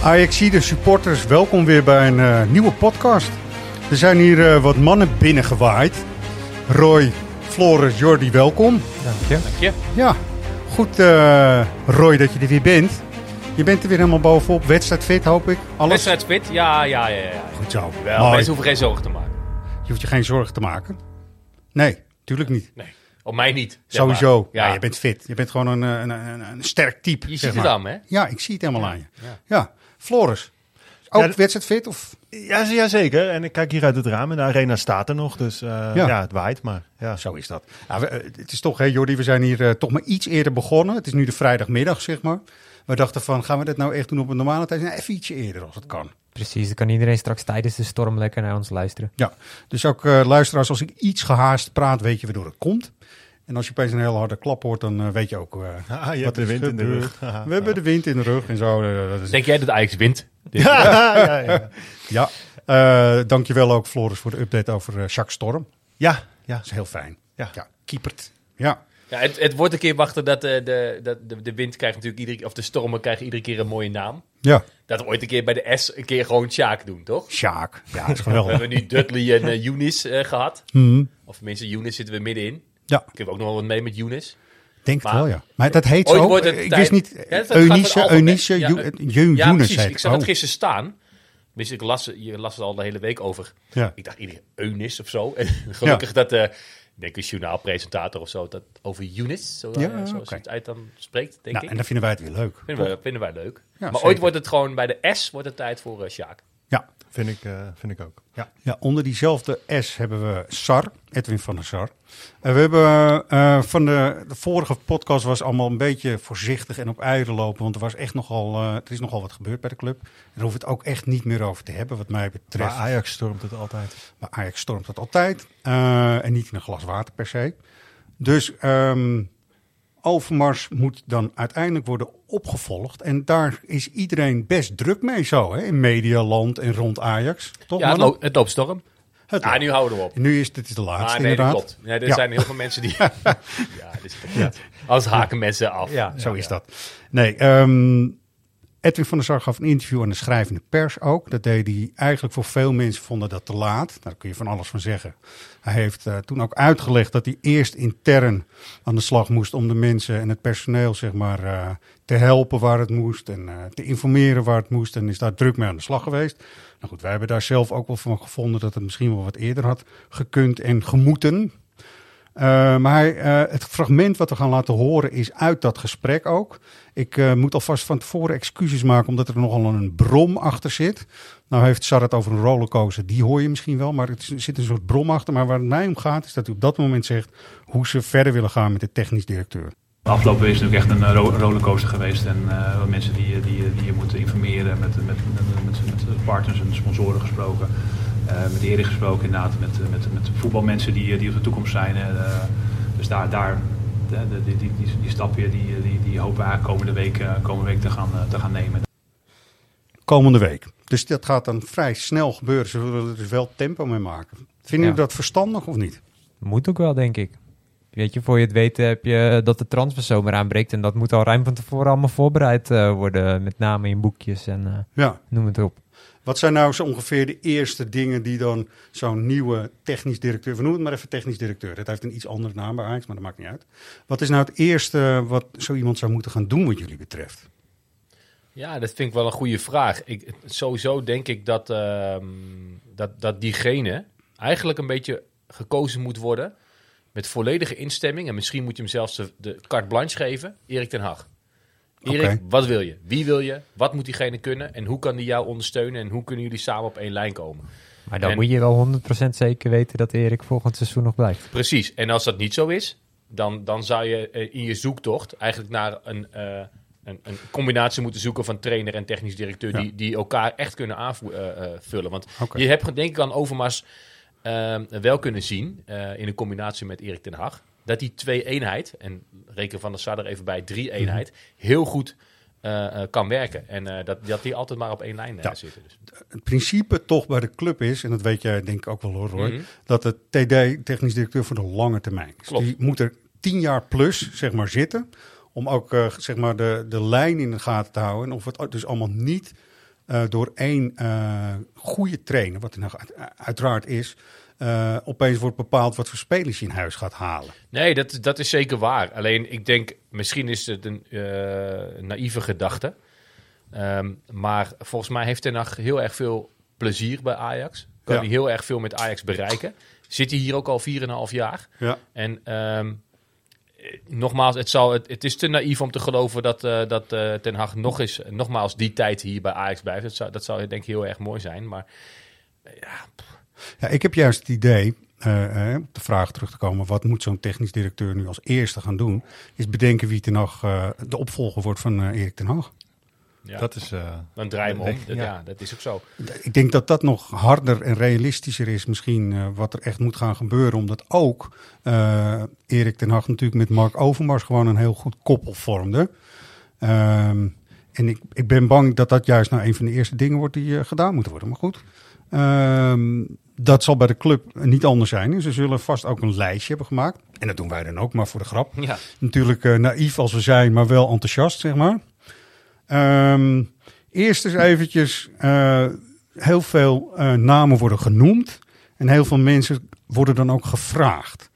De supporters, welkom weer bij een eh, nieuwe podcast. Er zijn hier eh, wat mannen binnengewaaid. Roy, Floris, Jordi, welkom. Dank je. Dank je. Ja, goed eh, Roy dat je er weer bent. Je bent er weer helemaal bovenop. Wedstrijdfit hoop ik. Alles Wedstrijdfit? Ja, ja, ja. ja. goed zo. Wel, Mooi. mensen hoeven geen zorgen te maken. Je hoeft je geen zorgen te maken. Nee, tuurlijk niet. Nee, op mij niet. Sowieso. Ja. je bent fit. Je bent gewoon een, een, een, een sterk type. Je zeg ziet het aan, hè? Ja, ik zie het helemaal aan je. ja. Ja, Floris. Ook Ja, d- wedstrijdfit? Of? Ja, ja, zeker. En ik kijk hier uit het raam en de arena staat er nog. Dus eh, Ja. ja. het waait, maar ja. Zo is dat. Nou, we, eh, het is toch, hè, Jordi, we zijn hier eh, toch maar iets eerder begonnen. Het is nu de vrijdagmiddag, zeg maar. We dachten van, gaan we dit nou echt doen op een normale tijd? Nou, even ietsje eerder als het kan. Precies, dan kan iedereen straks tijdens de storm lekker naar ons luisteren. Ja, dus ook eh, luisteraars, als ik iets gehaast praat, weet je waardoor het komt. En als je opeens een hele harde klap hoort, dan eh, weet je ook Ah, je wat hebt de er wind in de rug. We hebben de wind in de rug en zo. eh, dat is- Denk jij dat Ajax wint? Dit- ja, ja, ja. Ja, eh dankjewel ook Floris voor de update over eh Jacques Storm. ja, ja. Dat is heel fijn. Ja. ja keepert. Ja, Ja, het, het wordt een keer wachten dat de, de, dat de, de wind krijgt natuurlijk iedere of de stormen krijgen iedere keer een mooie naam. ja. Dat we ooit een keer bij de S een keer gewoon Sjaak doen, toch? Sjaak. Ja, dat is We geweldig. hebben nu Dudley en uh, Younis eh, gehad. Mhm. Of tenminste, Younis zitten we middenin. Ja, Ik heb ook nog wel wat mee met Younis. denk het wel, ja. Maar dat heet zo. het ik wist niet. Ja, dat Eunice. Eunice, Ja, eh, Ja, Younes heet Ik zag het Oh. gisteren staan. Tenminste, ik las, je las het al de hele week over. Ja. Ik dacht, iedereen Eunis of zo. En gelukkig dat, eh ik denk een journaalpresentator of zo, dat over Younis, zo, Ja, eh, je het uit dan spreekt, denk Nou, ik. en dan vinden wij het weer leuk. Vinden wij, vinden wij leuk. Ja, maar zeker. ooit wordt het gewoon bij de S wordt het tijd voor uh, Sjaak. Ja. Vind, ik, eh, vind ik ook. Ja. ja, onder diezelfde S hebben we Sar, Edwin van der Sar. En we hebben eh, van de, de vorige podcast was allemaal een beetje voorzichtig en op eieren lopen. Want er, was echt nogal, eh, er is nogal wat gebeurd bij de club. Daar hoeven we het ook echt niet meer over te hebben, wat mij Maar betreft. Ajax stormt het altijd. Maar Ajax stormt dat altijd. en niet in een glas water per se. Dus ehm, Overmars moet dan uiteindelijk worden opgevolgd. En daar is iedereen best druk mee zo, hè? In medialand en rond Ajax. Toch, Ja, het, loopt, het loopt storm. Het Ah, nu houden we op. Nu is dit is de laatste, Ah, nee, inderdaad. klopt. Nee, er Ja. zijn heel veel mensen die... ja, dit is niet. Anders haken mensen af. Ja, zo is dat. Nee, ehm, Edwin van der Sar gaf een interview aan de schrijvende pers ook. Dat deed hij eigenlijk voor veel mensen vonden dat te laat. Daar kun je van alles van zeggen. Hij heeft eh, toen ook uitgelegd dat hij eerst intern aan de slag moest om de mensen en het personeel zeg maar, eh, te helpen waar het moest en eh, te informeren waar het moest. En is daar druk mee aan de slag geweest. Nou goed, wij hebben daar zelf ook wel van gevonden dat het misschien wel wat eerder had gekund en gemoeten. Uh, maar uh, het fragment wat we gaan laten horen is uit dat gesprek ook. Ik uh, moet alvast van tevoren excuses maken omdat er nogal een brom achter zit. Nou heeft Sar het over een rollercoaster, die hoor je misschien wel, maar er zit een soort brom achter. Maar waar het mij om gaat is dat hij op dat moment zegt hoe ze verder willen gaan met de technisch directeur. De afgelopen is natuurlijk echt een ro rollercoaster geweest. En mensen die, die, die je moeten informeren, met, met, met, met partners en sponsoren gesproken. Uh, met Erik gesproken inderdaad, met, met, met voetbalmensen die, die op de toekomst zijn. Uh, dus daar, daar de, de, die, die, die, die stapje die, die, die hopen we komende week, komende week te, gaan, te gaan nemen. Komende week. Dus dat gaat dan vrij snel gebeuren. Ze willen er dus wel tempo mee maken. Vinden jullie ja. dat verstandig of niet? Moet ook wel, denk ik. Weet je, voor je het weet heb je dat de transferzomer aanbreekt. En dat moet al ruim van tevoren allemaal voorbereid uh, worden. Met name in boekjes en uh, ja. noem het op. Wat zijn nou zo ongeveer de eerste dingen die dan zo'n nieuwe technisch directeur... We het maar even technisch directeur. Het heeft een iets andere naam bij maar dat maakt niet uit. Wat is nou het eerste wat zo iemand zou moeten gaan doen wat jullie betreft? Ja, dat vind ik wel een goede vraag. Ik, sowieso denk ik dat, uh, dat, dat diegene eigenlijk een beetje gekozen moet worden... met volledige instemming. En misschien moet je hem zelfs de, de carte blanche geven. Erik ten Hag. Erik, wat wil je? Wie wil je? Wat moet diegene kunnen? En hoe kan die jou ondersteunen? En hoe kunnen jullie samen op één lijn komen? Maar dan En- moet je wel 100% zeker weten dat Erik volgend seizoen nog blijft. Precies. En als dat niet zo is, dan, dan zou je eh, in je zoektocht eigenlijk naar een, eh, een, een combinatie moeten zoeken van trainer en technisch directeur, Ja. die, die elkaar echt kunnen aanvullen. Want Oké. je hebt denk ik aan Overmars ehm, wel kunnen zien, eh, in een combinatie met Erik ten Hag, dat die twee-eenheid, en reken van der Sar er even bij, drie-eenheid, heel goed eh, eh, kan werken. En eh, dat, dat die altijd maar op één lijn Ja. zitten. Dus. Het principe toch bij de club is, en dat weet jij denk ik ook wel hoor, Roy, Mhm. dat de TD, technisch directeur, voor de lange termijn is. Klopt. Die moet er tien jaar plus, zeg maar, zitten. Om ook, zeg maar, de, de lijn in de gaten te houden. En of het dus allemaal niet door één goede trainer, wat er nou uit- uiteraard is, eh, opeens wordt bepaald wat voor spelers je in huis gaat halen. Nee, dat, dat is zeker waar. Alleen ik denk, misschien is het een eh, naïeve gedachte. Ehm, maar volgens mij heeft Ten Hag heel erg veel plezier bij Ajax. Kan Ja. hij heel erg veel met Ajax bereiken. Zit hij hier ook al 4,5 jaar. Ja. En eh, nogmaals, het, zal, het, het is te naïef om te geloven dat, eh, dat Ten Hag nog eens, nogmaals die tijd hier bij Ajax blijft. Dat zou, dat zou denk ik heel erg mooi zijn. Maar Ja, ik heb juist het idee, eh, eh, op de vraag terug te komen, wat moet zo'n technisch directeur nu als eerste gaan doen, is bedenken wie ten Hag eh, de opvolger wordt van eh, Erik ten Hag. ja, Dat is... eh, dan draai je hem om. Ja. Dat, ja, dat is ook zo. Ik denk dat dat nog harder en realistischer is misschien eh, wat er echt moet gaan gebeuren. Omdat ook eh, Erik ten Hag natuurlijk met Mark Overmars gewoon een heel goed koppel vormde. Ehm, en ik, ik ben bang dat dat juist nou een van de eerste dingen wordt die gedaan moeten worden. Maar goed, Ehm, dat zal bij de club niet anders zijn. Ze zullen vast ook een lijstje hebben gemaakt. En dat doen wij dan ook, maar voor de grap. Ja. Natuurlijk eh, naïef als we zijn, maar wel enthousiast, zeg maar. Ehm, eerst eens eventjes, eh, heel veel eh, namen worden genoemd. En heel veel mensen worden dan ook gevraagd.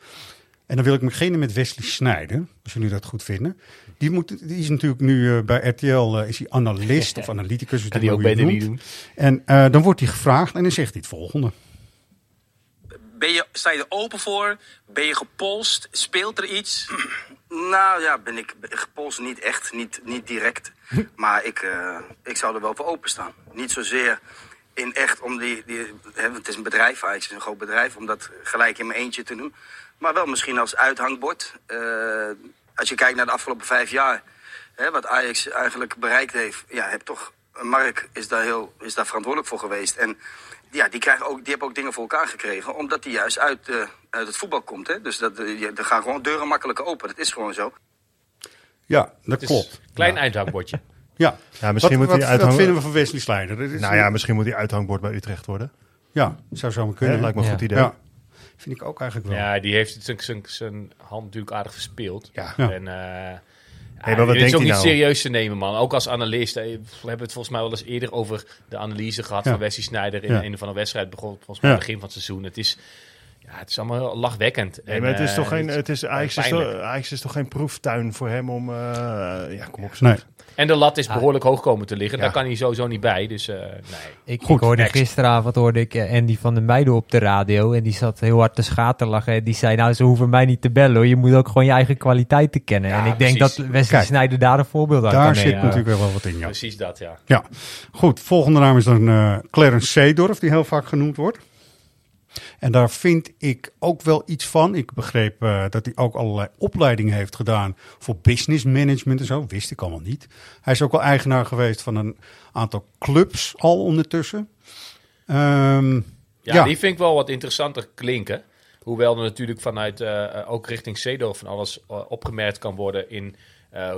En dan wil ik beginnen met Wesley Snijder, als jullie dat goed vinden. Die, moet, die is natuurlijk nu bij RTL, is hij analist of analyticus. Kan het ook beter weer niet doen. En dan wordt hij gevraagd en dan zegt hij het volgende. Ben je, sta je er open voor? Ben je gepolst? Speelt er iets? Nou ja, ben ik gepolst niet echt, niet, niet direct. Maar ik, eh, ik zou er wel voor openstaan. Niet zozeer in echt om die... die hè, het is een bedrijf, Ajax is een groot bedrijf, om dat gelijk in mijn eentje te doen. Maar wel misschien als uithangbord. Eh, als je kijkt naar de afgelopen vijf jaar, hè, wat Ajax eigenlijk bereikt heeft. Ja, heb toch, Mark is daar, heel, is daar verantwoordelijk voor geweest. En ja, die, krijgen ook, die hebben ook dingen voor elkaar gekregen, omdat die juist uit, eh, uit het voetbal komt. Hè? Dus dat, eh, je- er gaan gewoon deuren makkelijker open. Dat is gewoon zo. Ja, dat klopt. klein eindhoudbordje. Ja, Ja, misschien wat, moet hij wat, uithangen- wat vinden we van Wesley Snijder? Dat is- nou ja, misschien moet hij uithangbord bij Utrecht worden. ja, zou zo maar Ja, kunnen. lijkt me een Ja. goed idee. Ja, vind ik ook eigenlijk wel. Ja, die heeft zijn- zijn- zijn hand natuurlijk aardig verspeeld. Ja. Ja. En, eh maar wat is ook niet nou? serieus te nemen, man. Ook als analist. eh, We hebben het volgens mij wel eens eerder over de analyse gehad Ja. van Wesley Sneijder in Ja. een van de wedstrijd. Begon volgens mij Ja. begin van het seizoen. Het is, ja, het is allemaal heel lachwekkend. Nee, En, maar het is eh, toch geen, het- is, Ajax, is toch, Ajax is toch geen proeftuin voor hem om, eh, ja, kom op. Nee. En de lat is behoorlijk hoog komen te liggen. Ja. Daar kan hij sowieso niet bij. Dus eh, nee. Ik, Goed, ik hoorde next. gisteravond hoorde ik Andy van den Meijden op de radio. En die zat heel hard te schaterlachen. En die zei, nou, ze hoeven mij niet te bellen hoor. Je moet ook gewoon je eigen kwaliteiten kennen. Ja, en ik denk dat Wesley Kijk, Snijder daar een voorbeeld aan Daar kan zit natuurlijk wel wat in, ja. Precies dat, ja. Ja, goed. Volgende naam is dan eh, Clarence Seedorf, die heel vaak genoemd wordt. En daar vind ik ook wel iets van. Ik begreep eh, dat hij ook allerlei opleidingen heeft gedaan voor business management en zo. Wist ik allemaal niet. Hij is ook wel eigenaar geweest van een aantal clubs al ondertussen. Ehm, Ja, Ja. die vind ik wel wat interessanter klinken. Hoewel er natuurlijk vanuit eh, eh, ook richting Seedorf van alles opgemerkt kan worden in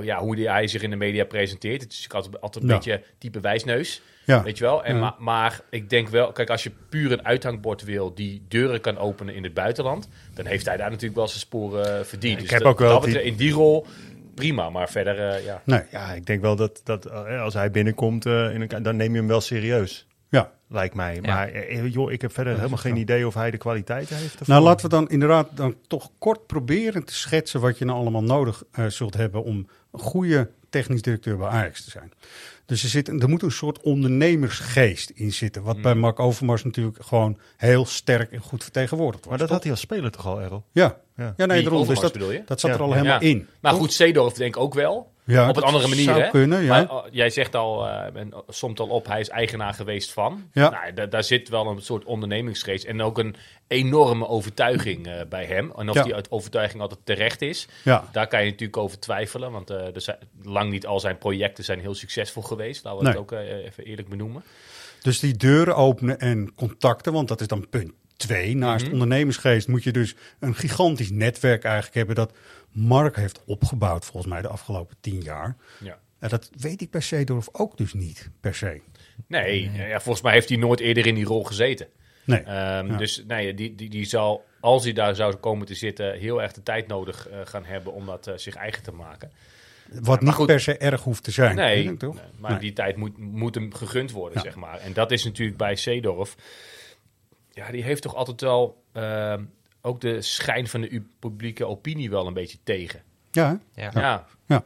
ja, hoe die, hij zich in de media presenteert. Het is altijd, altijd een Ja. beetje type wijsneus, ja. weet je wel. En Ja. ma- maar ik denk wel, kijk, als je puur een uithangbord wil die deuren kan openen in het buitenland, dan heeft hij daar natuurlijk wel zijn sporen eh, verdiend. Ik dus heb dat- ook wel dat betreft- in die rol prima, maar verder, eh, ja. Nee, Ja, ik denk wel dat, dat eh, als hij binnenkomt, in een, dan neem je hem wel serieus. ja. Lijkt mij. Ja. Maar joh, ik heb verder helemaal geen idee of hij de kwaliteiten heeft. ervoor. Nou, laten we dan inderdaad dan toch kort proberen te schetsen wat je nou allemaal nodig zult hebben om een goede technisch directeur bij Ajax te zijn. Dus er, zit, er moet een soort ondernemersgeest in zitten, wat bij Mark Overmars natuurlijk gewoon heel sterk en goed vertegenwoordigd Maar wordt. dat toch? had hij als speler toch al, Errol? Ja, Ja. ja nee, daarom. Dus dat, bedoel je? dat zat Ja. er al helemaal Ja. in. Maar toch? goed, Seedorf denk ik ook wel. Ja, op een andere manier. zou hè? kunnen, ja. Maar, oh, jij zegt al, eh, en somt al op, hij is eigenaar geweest van. Ja. Nou, da- daar zit wel een soort ondernemingsgeest en ook een enorme overtuiging eh, bij hem. En of Ja. die uit- overtuiging altijd terecht is, Ja. daar kan je natuurlijk over twijfelen. Want eh, er zijn, lang niet al zijn projecten zijn heel succesvol geweest. Laten we Nee. het ook even eerlijk benoemen. Dus die deuren openen en contacten, want dat is dan punt twee. Naast Mhm. ondernemingsgeest moet je dus een gigantisch netwerk eigenlijk hebben dat Mark heeft opgebouwd volgens mij de afgelopen tien jaar. Ja. En dat weet ik per se door ook dus niet per se. Nee, ja, volgens mij heeft hij nooit eerder in die rol gezeten. Nee. Ehm, Ja. Dus nee, die, die, die zal, als hij daar zou komen te zitten, heel erg de tijd nodig eh, gaan hebben om dat eh, zich eigen te maken. Wat niet goed. per se erg hoeft te zijn. Nee, denk ik toch? nee, maar Nee. die tijd moet, moet hem gegund worden, Ja. zeg maar. En dat is natuurlijk bij Seedorf. Ja, die heeft toch altijd wel ehm, ook de schijn van de publieke opinie wel een beetje tegen. Ja? Ja. Ja, ja.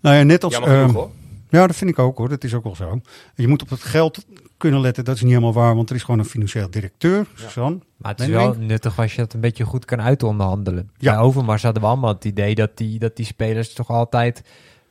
Nou ja, net als... jammer genoeg ehm, hoor. Ja, dat vind ik ook hoor. Dat is ook wel zo. Je moet op het geld kunnen letten. Dat is niet helemaal waar, want er is gewoon een financieel directeur, Suzanne. Maar het is wel nuttig als je dat een beetje goed kan uitonderhandelen. Ja. Bij Overmars hadden we allemaal het idee dat die, dat die spelers toch altijd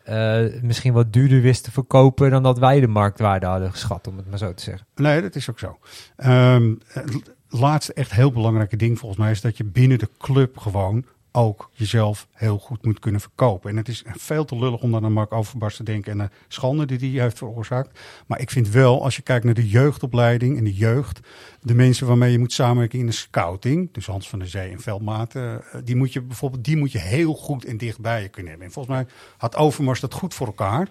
eh, misschien wat duurder wisten verkopen dan dat wij de marktwaarde hadden geschat, om het maar zo te zeggen. Nee, dat is ook zo. Ehm, het laatste echt heel belangrijke ding volgens mij is dat je binnen de club gewoon ook jezelf heel goed moet kunnen verkopen. En het is veel te lullig om dan aan Mark Overmars te denken en de schande die hij heeft veroorzaakt. Maar ik vind wel, als je kijkt naar de jeugdopleiding en de jeugd, de mensen waarmee je moet samenwerken in de scouting, dus Hans van der Zee en Veldmaten, eh, die moet je bijvoorbeeld, die moet je heel goed en dichtbij je kunnen hebben. En volgens mij had Overmars dat goed voor elkaar.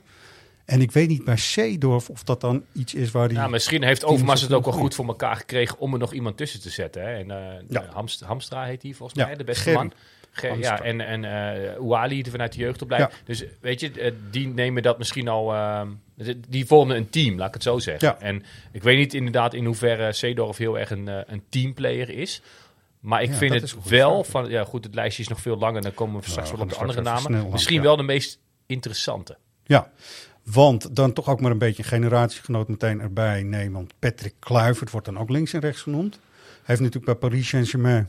En ik weet niet bij Seedorf of dat dan iets is waar die... Ja, misschien heeft Overmars het ook wel goed voor elkaar gekregen om er nog iemand tussen te zetten. Hè? En, Ja. Hamst- Hamstra heet hij volgens Ja, mij, de beste man. Ge- ja, en, en eh Ouali vanuit de jeugdopleiding. Dus weet je, eh, die nemen dat misschien al... ehm, die vormen een team, laat ik het zo zeggen. Ja. En ik weet niet inderdaad in hoeverre Seedorf heel erg een, eh, een teamplayer is. Maar ik Ja, vind het wel vraag. van... Ja goed, het lijstje is nog veel langer. Dan komen we straks wel op de andere namen. Misschien ja. wel de meest interessante. Ja, want dan toch ook maar een beetje een generatiegenoot meteen erbij nemen. Want Patrick Kluivert wordt dan ook links en rechts genoemd. Hij heeft natuurlijk bij Paris Saint-Germain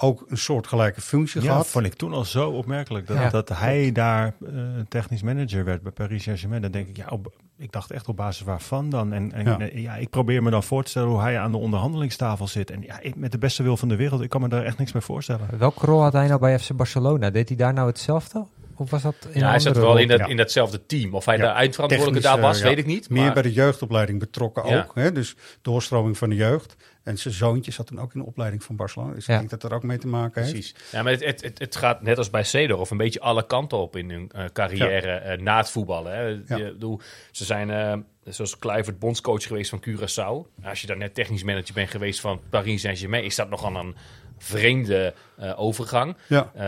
ook een soortgelijke functie Ja, gehad. vond ik toen al zo opmerkelijk. Dat, Ja. dat hij daar eh, technisch manager werd bij Paris Saint-Germain. Dan denk ik, ja, op, ik dacht echt op basis waarvan dan? En, en Ja. ik probeer me dan voor te stellen hoe hij aan de onderhandelingstafel zit. En ja, ik, met de beste wil van de wereld, ik kan me daar echt niks bij voorstellen. Welke rol had hij nou bij FC Barcelona? Deed hij daar nou hetzelfde? Of was dat in Ja, hij zat wel in, dat, Ja. in datzelfde team. Of hij Ja, de eindverantwoordelijke daar was, eh, ja. weet ik niet. Meer maar- bij de jeugdopleiding betrokken Ja. ook. Hè? Dus doorstroming van de jeugd. En zijn zoontje zat toen ook in de opleiding van Barcelona. Dus Ja. ik denk dat dat er ook mee te maken heeft. Precies. Ja, maar het, het, het, het gaat net als bij Cedar een beetje alle kanten op in hun eh, carrière eh, na het voetballen. Hè. Ja. Je, bedoel, ze zijn, eh, zoals Kluivert, bondscoach geweest van Curaçao. Als je dan net technisch manager bent geweest van Paris Saint-Germain, is dat nogal een vreemde eh, overgang. Ja. Eh,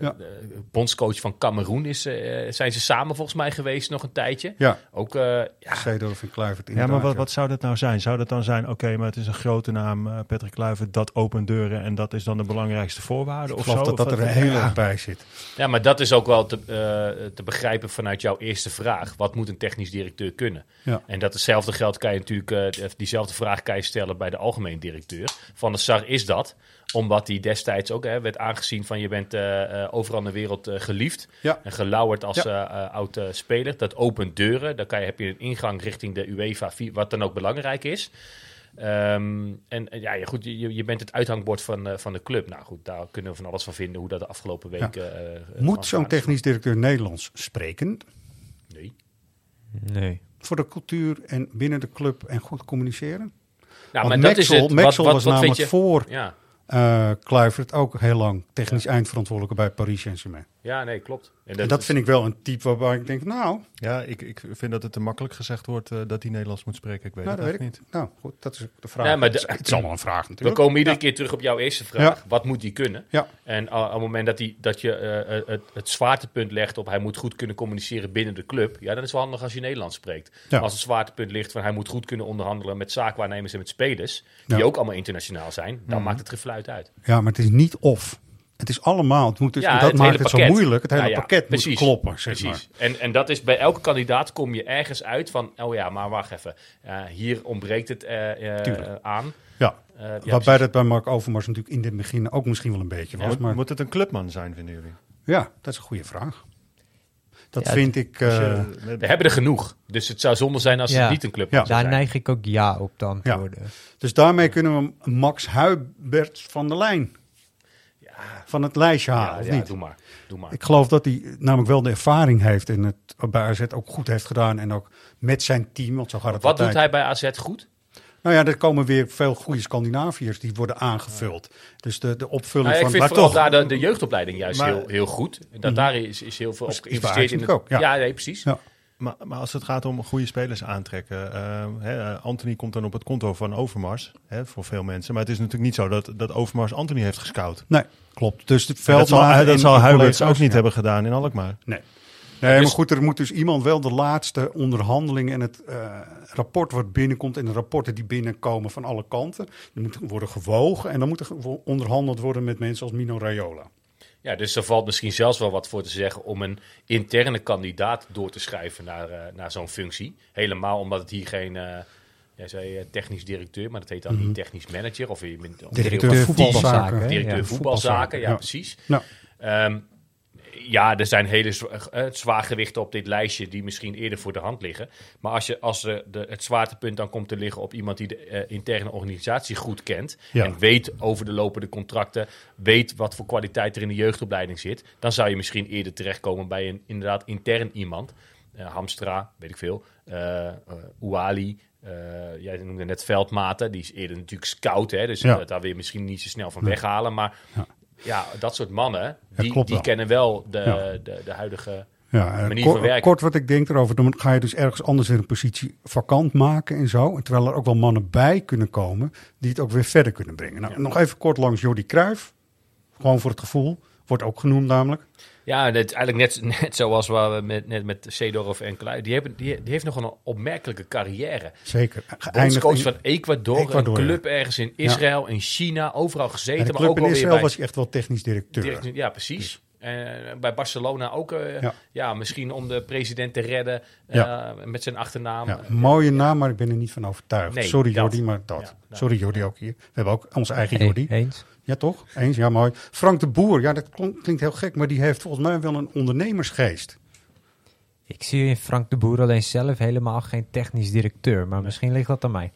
Ja. de bondscoach van Cameroen is, eh, zijn ze samen volgens mij geweest nog een tijdje. Ja, Ook, eh, ja, Seedorf en Kluivert Ja, maar wat, wat zou dat nou zijn? Zou dat dan zijn, oké, maar het is een grote naam, eh, Patrick Kluivert, dat opent deuren en dat is dan de belangrijkste voorwaarde? Ik of geloof zo? dat dat er ja. erg bij zit. Ja, maar dat is ook wel te, eh, te begrijpen vanuit jouw eerste vraag. Wat moet een technisch directeur kunnen? Ja. En dat hetzelfde geld kan je natuurlijk, eh, diezelfde vraag kan je stellen bij de algemeen directeur. Van de SAR is dat, omdat hij destijds ook hè, werd aangezien van je bent eh, eh, overal in de wereld eh, geliefd Ja. en gelauwerd als Ja. oud speler. Dat opent deuren, dan kan je, heb je een ingang richting de UEFA, wat dan ook belangrijk is. Ehm, en ja, ja, goed, je, je bent het uithangbord van, eh, van de club. Nou goed, daar kunnen we van alles van vinden hoe dat de afgelopen weken. eh, eh, Moet zo'n technisch directeur Nederlands spreken? Nee. Nee. Voor de cultuur en binnen de club en goed communiceren? Nou, Want maar dat is Maxwell- het. Maxwell wat, was wat, wat namelijk je? voor Ja. Eh Kluivert ook heel lang technisch eindverantwoordelijke bij Paris Saint-Germain. Ja, nee, klopt. En En dat is- vind ik wel een type waarbij ik denk, nou, Ja, ik, ik vind dat het te makkelijk gezegd wordt eh, dat hij Nederlands moet spreken. Ik weet nou het dat weet echt ik niet. Nou goed, dat is ook de vraag. Ja, maar het, is, de- het is allemaal een vraag We natuurlijk. komen iedere Ja. keer terug op jouw eerste vraag. Ja. Wat moet hij kunnen? Ja. En uh, op het moment dat, hij, dat je eh, eh, het, het zwaartepunt legt op hij moet goed kunnen communiceren binnen de club, ja, dan is het wel handig als je Nederlands spreekt. Als het zwaartepunt ligt van hij moet goed kunnen onderhandelen met zaakwaarnemers en met spelers, die Ja. ook allemaal internationaal zijn, dan Mhm. maakt het geen fluit uit. Ja, maar het is niet of. Het is allemaal. Het moet dus, Ja, dat het maakt hele het zo pakket. moeilijk. Het hele Ja, ja, pakket precies. moet kloppen, zeg Precies. maar. En, en dat is bij elke kandidaat kom je ergens uit van, oh ja, maar wacht even, eh, hier ontbreekt het eh, eh, aan. Ja, Eh, ja, waarbij dat bij Mark Overmars natuurlijk in het begin ook misschien wel een beetje was. Moet, maar moet het een clubman zijn, vinden jullie? ja, dat is een goede vraag. Dat Ja, vind ik... Je- eh, We hebben er genoeg. Dus het zou zonde zijn als Ja. het niet een club Ja. zou Daar zijn. neig ik ook ja op te antwoorden. dus daarmee kunnen we Max Huibert van der Lijn van het lijstje halen, Ja, of ja, niet? doe maar. Doe maar. Ik geloof dat hij namelijk wel de ervaring heeft en het bij AZ ook goed heeft gedaan. En ook met zijn team, want zo gaat het Wat doet hij bij AZ goed? Nou ja, er komen weer veel goede Scandinaviërs die worden aangevuld. Dus de, de opvulling Nou ja, ik van... vind maar vooral toch- daar de, de jeugdopleiding juist Maar- heel, heel goed. Dat daar is, is heel veel op geïnvesteerd in. Ajax Het, ook, ja. ja. nee, precies. Ja. Maar, maar als het gaat om goede spelers aantrekken. eh, hè, Anthony komt dan op het konto van Overmars. Hè, voor veel mensen. Maar het is natuurlijk niet zo dat, dat Overmars Anthony heeft gescout. Nee, klopt. Dus de dat zal, veldmaten dat zal Huiberts ook niet ja. hebben gedaan in Alkmaar. Nee. Nee, maar goed, er moet dus iemand wel de laatste onderhandelingen en het eh, rapport wat binnenkomt en de rapporten die binnenkomen van alle kanten, die moeten worden gewogen en dan moet er onderhandeld worden met mensen als Mino Raiola. Ja, dus er valt misschien zelfs wel wat voor te zeggen om een interne kandidaat door te schrijven naar, eh, naar zo'n functie. Helemaal omdat het hier geen, eh, jij zei eh, technisch directeur, maar dat heet dan niet technisch manager of of Directeur voetbalzaken? Directeur Ja, voetbalzaken, ja, ja. precies. Nou, Ehm, ja, er zijn hele zwa- eh, zwaargewichten op dit lijstje die misschien eerder voor de hand liggen. Maar als, je, als de, de, het zwaartepunt dan komt te liggen op iemand die de eh, interne organisatie goed kent. Ja. En weet over de lopende contracten, weet wat voor kwaliteit er in de jeugdopleiding zit. Dan zou je misschien eerder terechtkomen bij een inderdaad intern iemand. Eh, Hamstra, weet ik veel. eh eh, Ouali. eh, jij noemde net Veldmaten. Die is eerder natuurlijk scout. Hè, dus Ja. eh, daar wil je misschien niet zo snel van weghalen. Maar Ja. dat soort mannen, die, kennen wel de, Ja. de, de huidige... Ja, manier kort, van werken. kort wat ik denk erover, dan ga je dus ergens anders weer een positie vakant maken en zo. En terwijl er ook wel mannen bij kunnen komen die het ook weer verder kunnen brengen. Nou, Nog even kort langs Jordi Cruijff. Gewoon voor het gevoel. Wordt ook genoemd namelijk. Ja, het, eigenlijk net, net zoals waar we met, net met Seedorf en Kluij. Die, hebben, die, die heeft nog een opmerkelijke carrière. Zeker. Bondscoach in- van Ecuador, Ecuador, een club ergens in Israël, in China, overal en gezeten. de maar ook in Israël bij, was hij echt wel technisch directeur. direct- ja, precies. En bij Barcelona ook, eh, Ja. ja. misschien om de president te redden eh, Ja. met zijn achternaam. Ja, mooie naam, maar ik ben er niet van overtuigd. Nee, Sorry dat. Jordi, maar dat. Ja. Sorry Jordi ook hier. We hebben ook onze eigen Hey, Jordi. eens. Ja, toch? Eens, ja, mooi. Frank de Boer, ja, dat klinkt heel gek, maar die heeft volgens mij wel een ondernemersgeest. Ik zie in Frank de Boer alleen zelf helemaal geen technisch directeur. Maar misschien ligt dat aan mij.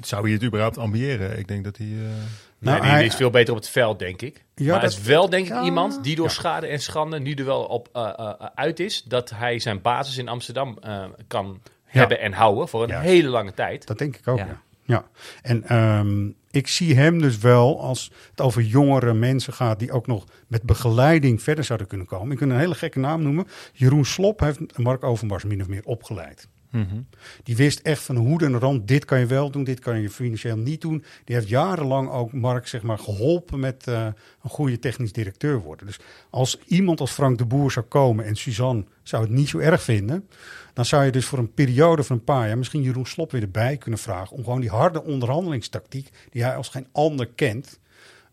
Zou je het überhaupt ambiëren? Ik denk dat hij... eh, Nee, Nou, die, hij- is veel beter op het veld, denk ik. Ja, maar dat- het is wel, denk ik, Ja. iemand die door Ja. schade en schande nu er wel op eh, eh, uit is. Dat hij zijn basis in Amsterdam eh, kan hebben en houden voor een Juist. hele lange tijd. Dat denk ik ook, ja. Ja. ja. En ehm, ik zie hem dus wel als het over jongere mensen gaat die ook nog met begeleiding verder zouden kunnen komen. Ik kan een hele gekke naam noemen. Jeroen Slop heeft Mark Overmars min of meer opgeleid. Mhm. Die wist echt van hoe en rand, dit kan je wel doen, dit kan je financieel niet doen. Die heeft jarenlang ook Mark zeg maar, geholpen met eh, een goede technisch directeur worden. Dus als iemand als Frank de Boer zou komen en Suzanne zou het niet zo erg vinden, dan zou je dus voor een periode van een paar jaar misschien Jeroen Slop weer erbij kunnen vragen. Om gewoon die harde onderhandelingstactiek, die hij als geen ander kent,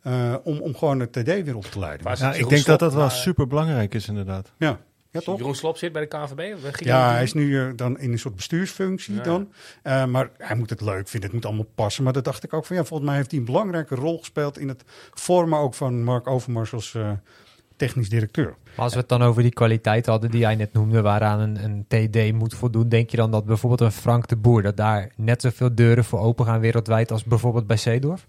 eh, om, om gewoon het TD weer op te leiden. Ik denk dat dat wel super belangrijk is inderdaad. Ja, ja toch? Jeroen Slop zit bij de ging Ja, hij- is nu eh, dan in een soort bestuursfunctie Ja. dan. Eh, maar hij moet het leuk vinden, het moet allemaal passen. Maar dat dacht ik ook van ja, volgens mij heeft hij een belangrijke rol gespeeld in het vormen ook van Mark Overmars als eh, technisch directeur. Maar als we het dan over die kwaliteit hadden die jij net noemde, waaraan een, een TD moet voldoen, denk je dan dat bijvoorbeeld een Frank de Boer, dat daar net zoveel deuren voor open gaan wereldwijd als bijvoorbeeld bij Zeedorf?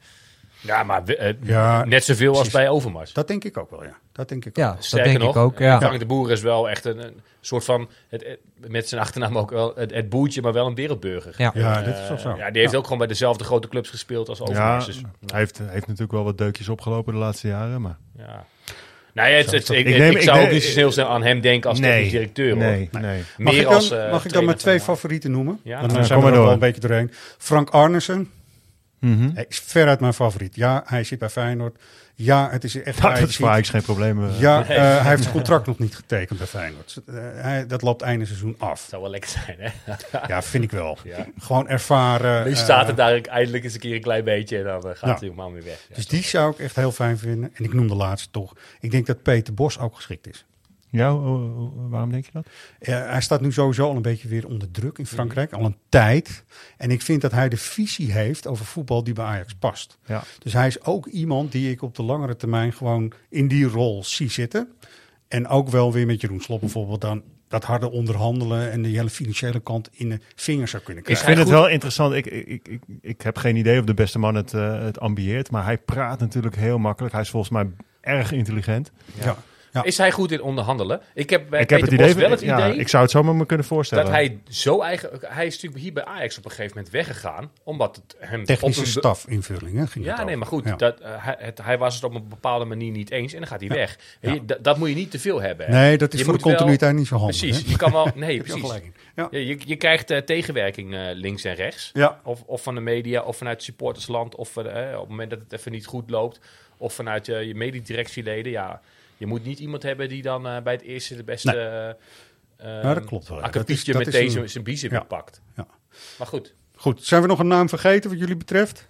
Ja, maar we- eh, Ja, net zoveel als bij Overmars. Dat denk ik ook wel, ja. Dat denk ik Ja, ook. dat Sterker denk nog, ik ook. eh, Ja. Frank de Boer is wel echt een, een soort van, het, het- met zijn achternaam ook wel, het, het boertje, maar wel een wereldburger. Ja. Ja, Eh, dit is wel zo. Ja, die heeft Ja. ook gewoon bij dezelfde grote clubs gespeeld als Ja, Overmars. dus, hij heeft, heeft natuurlijk wel wat deukjes opgelopen de laatste jaren, maar... ja. Nee, het, het- Zo- ik, ik ik, neem- ik ik zou neem- ook niet zo heel snel aan hem denken als technisch directeur. hoor. Nee, nee. Mag, Meer ik dan, als, eh, mag ik dan mijn twee favorieten noemen? Ja. Dan Ja, eh, zijn kom we maar er wel een beetje doorheen. Frank Arnesen. Mhm. Hij is veruit mijn favoriet. Ja, hij zit bij Feyenoord. Ja, het is echt... Hij dat is voor geen probleem. eh. Ja, Nee. eh, hij heeft zijn contract nog niet getekend bij Feyenoord. Eh, hij, dat loopt einde seizoen af. Het zou wel lekker zijn, hè? Ja, vind ik wel. Ja. Gewoon ervaren. Nu staat het daar eindelijk eens een keer een klein beetje en dan gaat hij helemaal weer weg. Ja. Dus die zou ik echt heel fijn vinden. En ik noem de laatste toch. Ik denk dat Peter Bos ook geschikt is. Ja, oh, oh, waarom denk je dat? Hij staat nu sowieso al een beetje weer onder druk in Frankrijk. Al een tijd. En ik vind dat hij de visie heeft over voetbal die bij Ajax past. Ja. Dus hij is ook iemand die ik op de langere termijn gewoon in die rol zie zitten. En ook wel weer met Jeroen Slop bijvoorbeeld dan dat harde onderhandelen en de hele financiële kant in de vingers zou kunnen Ik krijgen. vind het wel interessant. Ik, ik, ik, ik, ik heb geen idee of de beste man het, eh, het ambieert. Maar hij praat natuurlijk heel makkelijk. Hij is volgens mij erg intelligent. ja. Ja. Is hij goed in onderhandelen? Ik heb bij ik heb Peter het idee, Bos wel het ja, idee ik zou het zomaar me kunnen voorstellen. dat hij zo eigen... Hij is natuurlijk hier bij Ajax op een gegeven moment weggegaan. Omdat het hem... Technische een stafinvulling, hè, ging Ja, nee, over. maar goed. Ja. Dat, eh, hij, het, hij was het op een bepaalde manier niet eens en dan gaat hij weg. Je- dat- moet je niet te veel hebben. hè. Nee, dat is Je voor de wel- continuïteit niet zo handig. Precies. hè? Je kan wel... Nee, Heb je precies. Ja. Je, je krijgt eh, tegenwerking eh, links en rechts. Ja. Of, of van de media, of vanuit het supportersland. Of eh, op het moment dat het even niet goed loopt. Of vanuit je mediedirectieleden. Ja, je moet niet iemand hebben die dan bij het eerste de beste... Nee. eh, Ja, dat klopt wel, Dat is- dat meteen zijn- een- biezen Ja. pakt. Ja. Maar goed. Goed, zijn we nog een naam vergeten wat jullie betreft?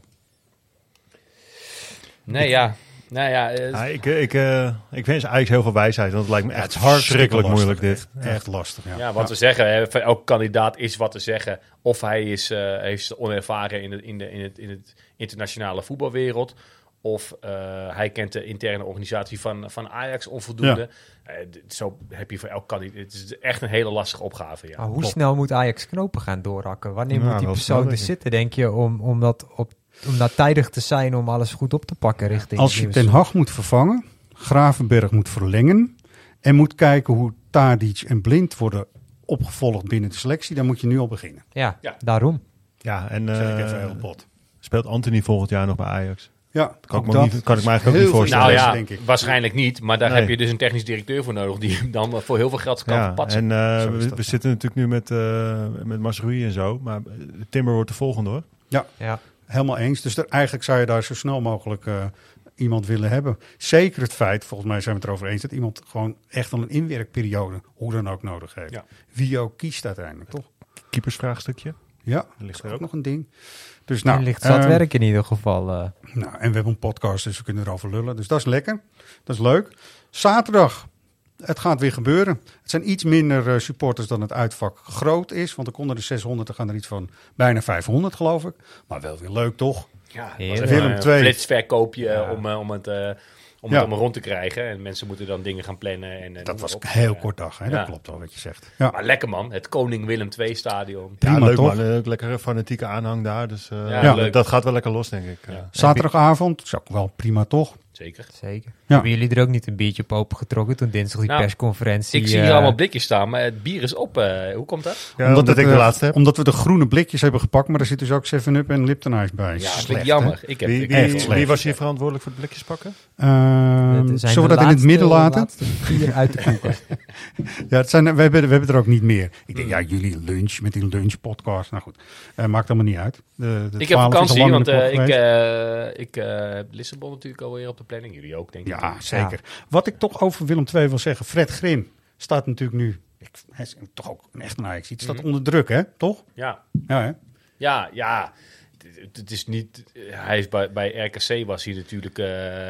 Nee, ja. Nou ja, eh, Ja, ik, eh, ik, eh, ik wens eigenlijk heel veel wijsheid. Want het lijkt me echt verschrikkelijk moeilijk dit. Echt lastig, ja. Ja, wat we zeggen, hè, van elke kandidaat is wat te zeggen. Of hij is, eh heeft onervaren in, het, in, de, in, het, in het internationale voetbalwereld. Of eh, hij kent de interne organisatie van, van Ajax onvoldoende. Eh, zo heb je voor elk kandidaat. Het is echt een hele lastige opgave. Ja. Maar hoe snel moet Ajax knopen gaan doorhakken? Wanneer Nou, moet die persoon er zitten, denk je, om, om, dat op, om daar tijdig te zijn om alles goed op te pakken richting Als je Ten Hag moet vervangen, Gravenberg moet verlengen en moet kijken hoe Tadic en Blind worden opgevolgd binnen de selectie, dan moet je nu al beginnen. Ja, Ja. daarom. Ja, en Dat zeg ik eh, even heel bot. speelt Anthony volgend jaar nog bij Ajax? Ja, Kan ook ik me dat. niet- kan ik me eigenlijk ook niet voorstellen. Nou ja, denk ik. waarschijnlijk niet. Maar daar Nee. heb je dus een technisch directeur voor nodig die dan voor heel veel geld kan Ja, verpatsen. en eh, we, ja. zitten natuurlijk nu met, eh met Masrui en zo. Maar Timber wordt de volgende hoor. Ja. Helemaal eens. Dus er- eigenlijk zou je daar zo snel mogelijk eh, iemand willen hebben. Zeker het feit, volgens mij zijn we het erover eens, dat iemand gewoon echt al een inwerkperiode, hoe dan ook, nodig heeft. Ja. Wie ook kiest uiteindelijk, toch? Keepersvraagstukje. Ja, ligt dat is er ook ook. nog een ding. Dus Nou, nou, ligt zat eh, werk in ieder geval. eh. Nou, en we hebben een podcast, dus we kunnen erover lullen. Dus dat is lekker. Dat is leuk. Zaterdag. Het gaat weer gebeuren. Het zijn iets minder eh, supporters dan het uitvak groot is. Want er konden er 600, er gaan er iets van bijna 500 geloof ik. Maar wel weer leuk toch? Ja, was even Willem een II. flitsverkoopje Ja. om, eh, om het... eh, om Ja. het allemaal rond te krijgen. En mensen moeten dan dingen gaan plannen. En, en Dat was een heel Eh, kort dag. Hè? ja. Dat klopt wel wat je zegt. Ja. Maar lekker man. Het Koning Willem II stadion. Prima, ja, leuk toch? man. Lekkere fanatieke aanhang daar. Dus eh, Ja, dat- gaat wel lekker los, denk ik. Ja. Eh, Zaterdagavond is ook wel prima toch? Zeker. Zeker. Ja. Hebben jullie er ook niet een biertje op opengetrokken toen dinsdag die Nou, persconferentie? Ik zie eh, hier allemaal blikjes staan, maar het bier is op. eh, hoe komt dat? Ja, omdat, ik de eh, laatste heb. Omdat we de groene blikjes hebben gepakt. Maar er zit dus ook 7-Up en Lipton Ice bij. Ja, dat Slecht, hè? jammer. Ik heb, Wie, ik wie, slecht. was hier verantwoordelijk voor het blikjes pakken? Ehm, zijn zullen we de dat in het midden laten? vier uit de koeken. Ja, het zijn, we, hebben, we hebben er ook niet meer. Ik denk, ja, jullie lunch met die lunchpodcast. Nou goed, eh, maakt allemaal niet uit. De, de Ik heb 12 is al vakantie, want de eh, ik, eh, ik eh, heb Lissabon natuurlijk alweer op de planning. Jullie ook, denk ik. ja, zeker. Wat ik toch over Willem II wil zeggen. Fred Grim staat natuurlijk nu... Ik, hij is toch ook een echt Ajax. Het staat Mhm. onder druk, hè? Toch? Ja, Ja, hè? ja, ja. Het- is niet. Hij is bij, bij RKC was hij natuurlijk. eh,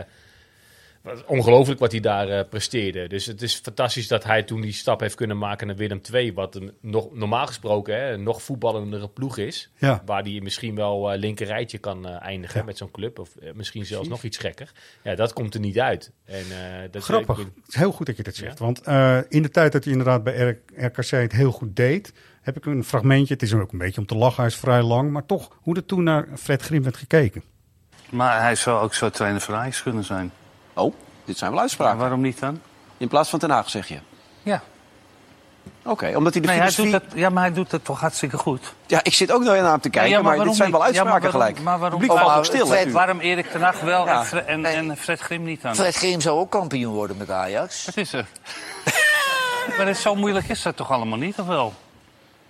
ongelooflijk wat hij daar eh, presteerde. Dus het is fantastisch dat hij toen die stap heeft kunnen maken naar Willem II. Wat een, nog, normaal gesproken hè, een nog voetballendere ploeg is. Ja. Waar hij misschien wel eh linker rijtje kan eh, eindigen Ja. met zo'n club. Of eh, misschien zelfs nog iets gekker. Ja, dat komt er niet uit. En, eh, dat Grappig. ik- Het is heel goed dat je dat zegt. Ja. Want eh, in de tijd dat hij inderdaad bij RKC het heel goed deed... heb ik een fragmentje. Het is ook een beetje om te lachen. Hij is vrij lang. Maar toch, hoe er toen naar Fred Grim werd gekeken. Maar hij zou ook zo trainer van Ajax kunnen zijn. Oh, dit zijn wel Maar uitspraken. waarom niet dan? In plaats van Ten Haag, zeg je. Ja. Oké, omdat hij de Nee, hij doet het, ja, maar hij doet het toch hartstikke goed. Ja, ik zit ook nog naar hem te kijken, Ja, maar, dit zijn wel? Ja, uitspraken maar waarom- gelijk. Maar waarom, waarom- stil, hè, Fred, u. waarom Erik ten Hag wel Ja. en, Fred, en, en Fred Grim niet dan? Fred Grim zou ook kampioen worden met Ajax. Wat is er? maar het, zo moeilijk is dat toch allemaal niet, of wel?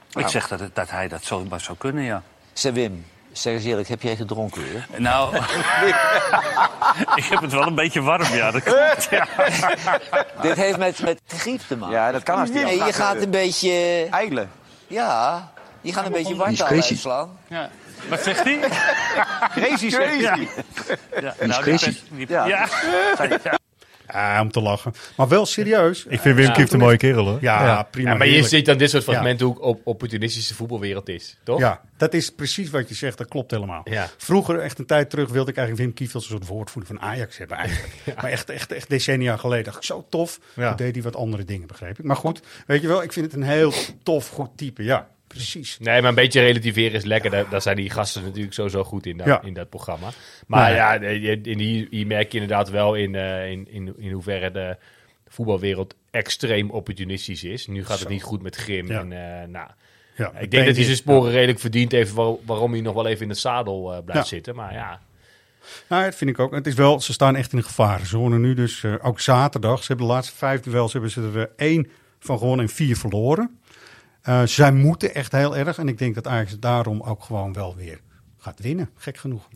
Ik Nou. zeg dat, dat hij dat zomaar zou kunnen, ja. Zeg Wim, zeg eens eerlijk, heb jij gedronken weer? Nou, ik heb het wel een beetje warm, ja. Dat klopt, ja. Dit heeft met, met griep te maken. Ja, dat kan als die Nee, je gaat eh, een beetje... Eilen. Ja, je gaat een beetje wartaal crazy. uitslaan. ja. Wat zegt hij? Crazy, zegt Ja. hij. Ja, is nou, crazy. die- Ja. Ja. Ja. Ja, om te lachen. Maar wel serieus. Ik vind Wim Ja. Kieft een mooie kerel hoor. Ja, Ja. prima. Ja, maar je ziet dan dit soort Ja. fragmenten hoe op opportunistische voetbalwereld is, toch? Ja, dat is precies wat je zegt. Dat klopt helemaal. Ja. Vroeger, echt een tijd terug, wilde ik eigenlijk Wim Kieft als een soort woordvoerder van Ajax hebben eigenlijk. Maar echt, echt, echt decennia geleden dacht ik, zo tof. Ja. Toen deed hij wat andere dingen, begreep ik. Maar goed, weet je wel, ik vind het een heel tof, goed type. Ja, precies. Nee, maar een beetje relativeren is lekker. Daar, daar zijn die gasten natuurlijk sowieso goed in, dat- Ja. in dat programma. Maar ja, in hier, hier merk je inderdaad wel in, eh, in, in, in hoeverre de voetbalwereld extreem opportunistisch is. Nu gaat het niet goed met Grim. Ja. En, eh, nou, Ja, ik denk dat hij zijn sporen redelijk verdient heeft waar- waarom hij nog wel even in het zadel eh, blijft zitten. Maar ja, Nou, dat vind ik ook. Het is wel, ze staan echt in een gevarenzone nu. Dus ook zaterdag. Ze hebben de laatste vijf duels hebben ze er één van gewonnen en vier verloren. Eh, zij moeten echt heel erg. En ik denk dat Ajax daarom ook gewoon wel weer gaat winnen. Gek genoeg.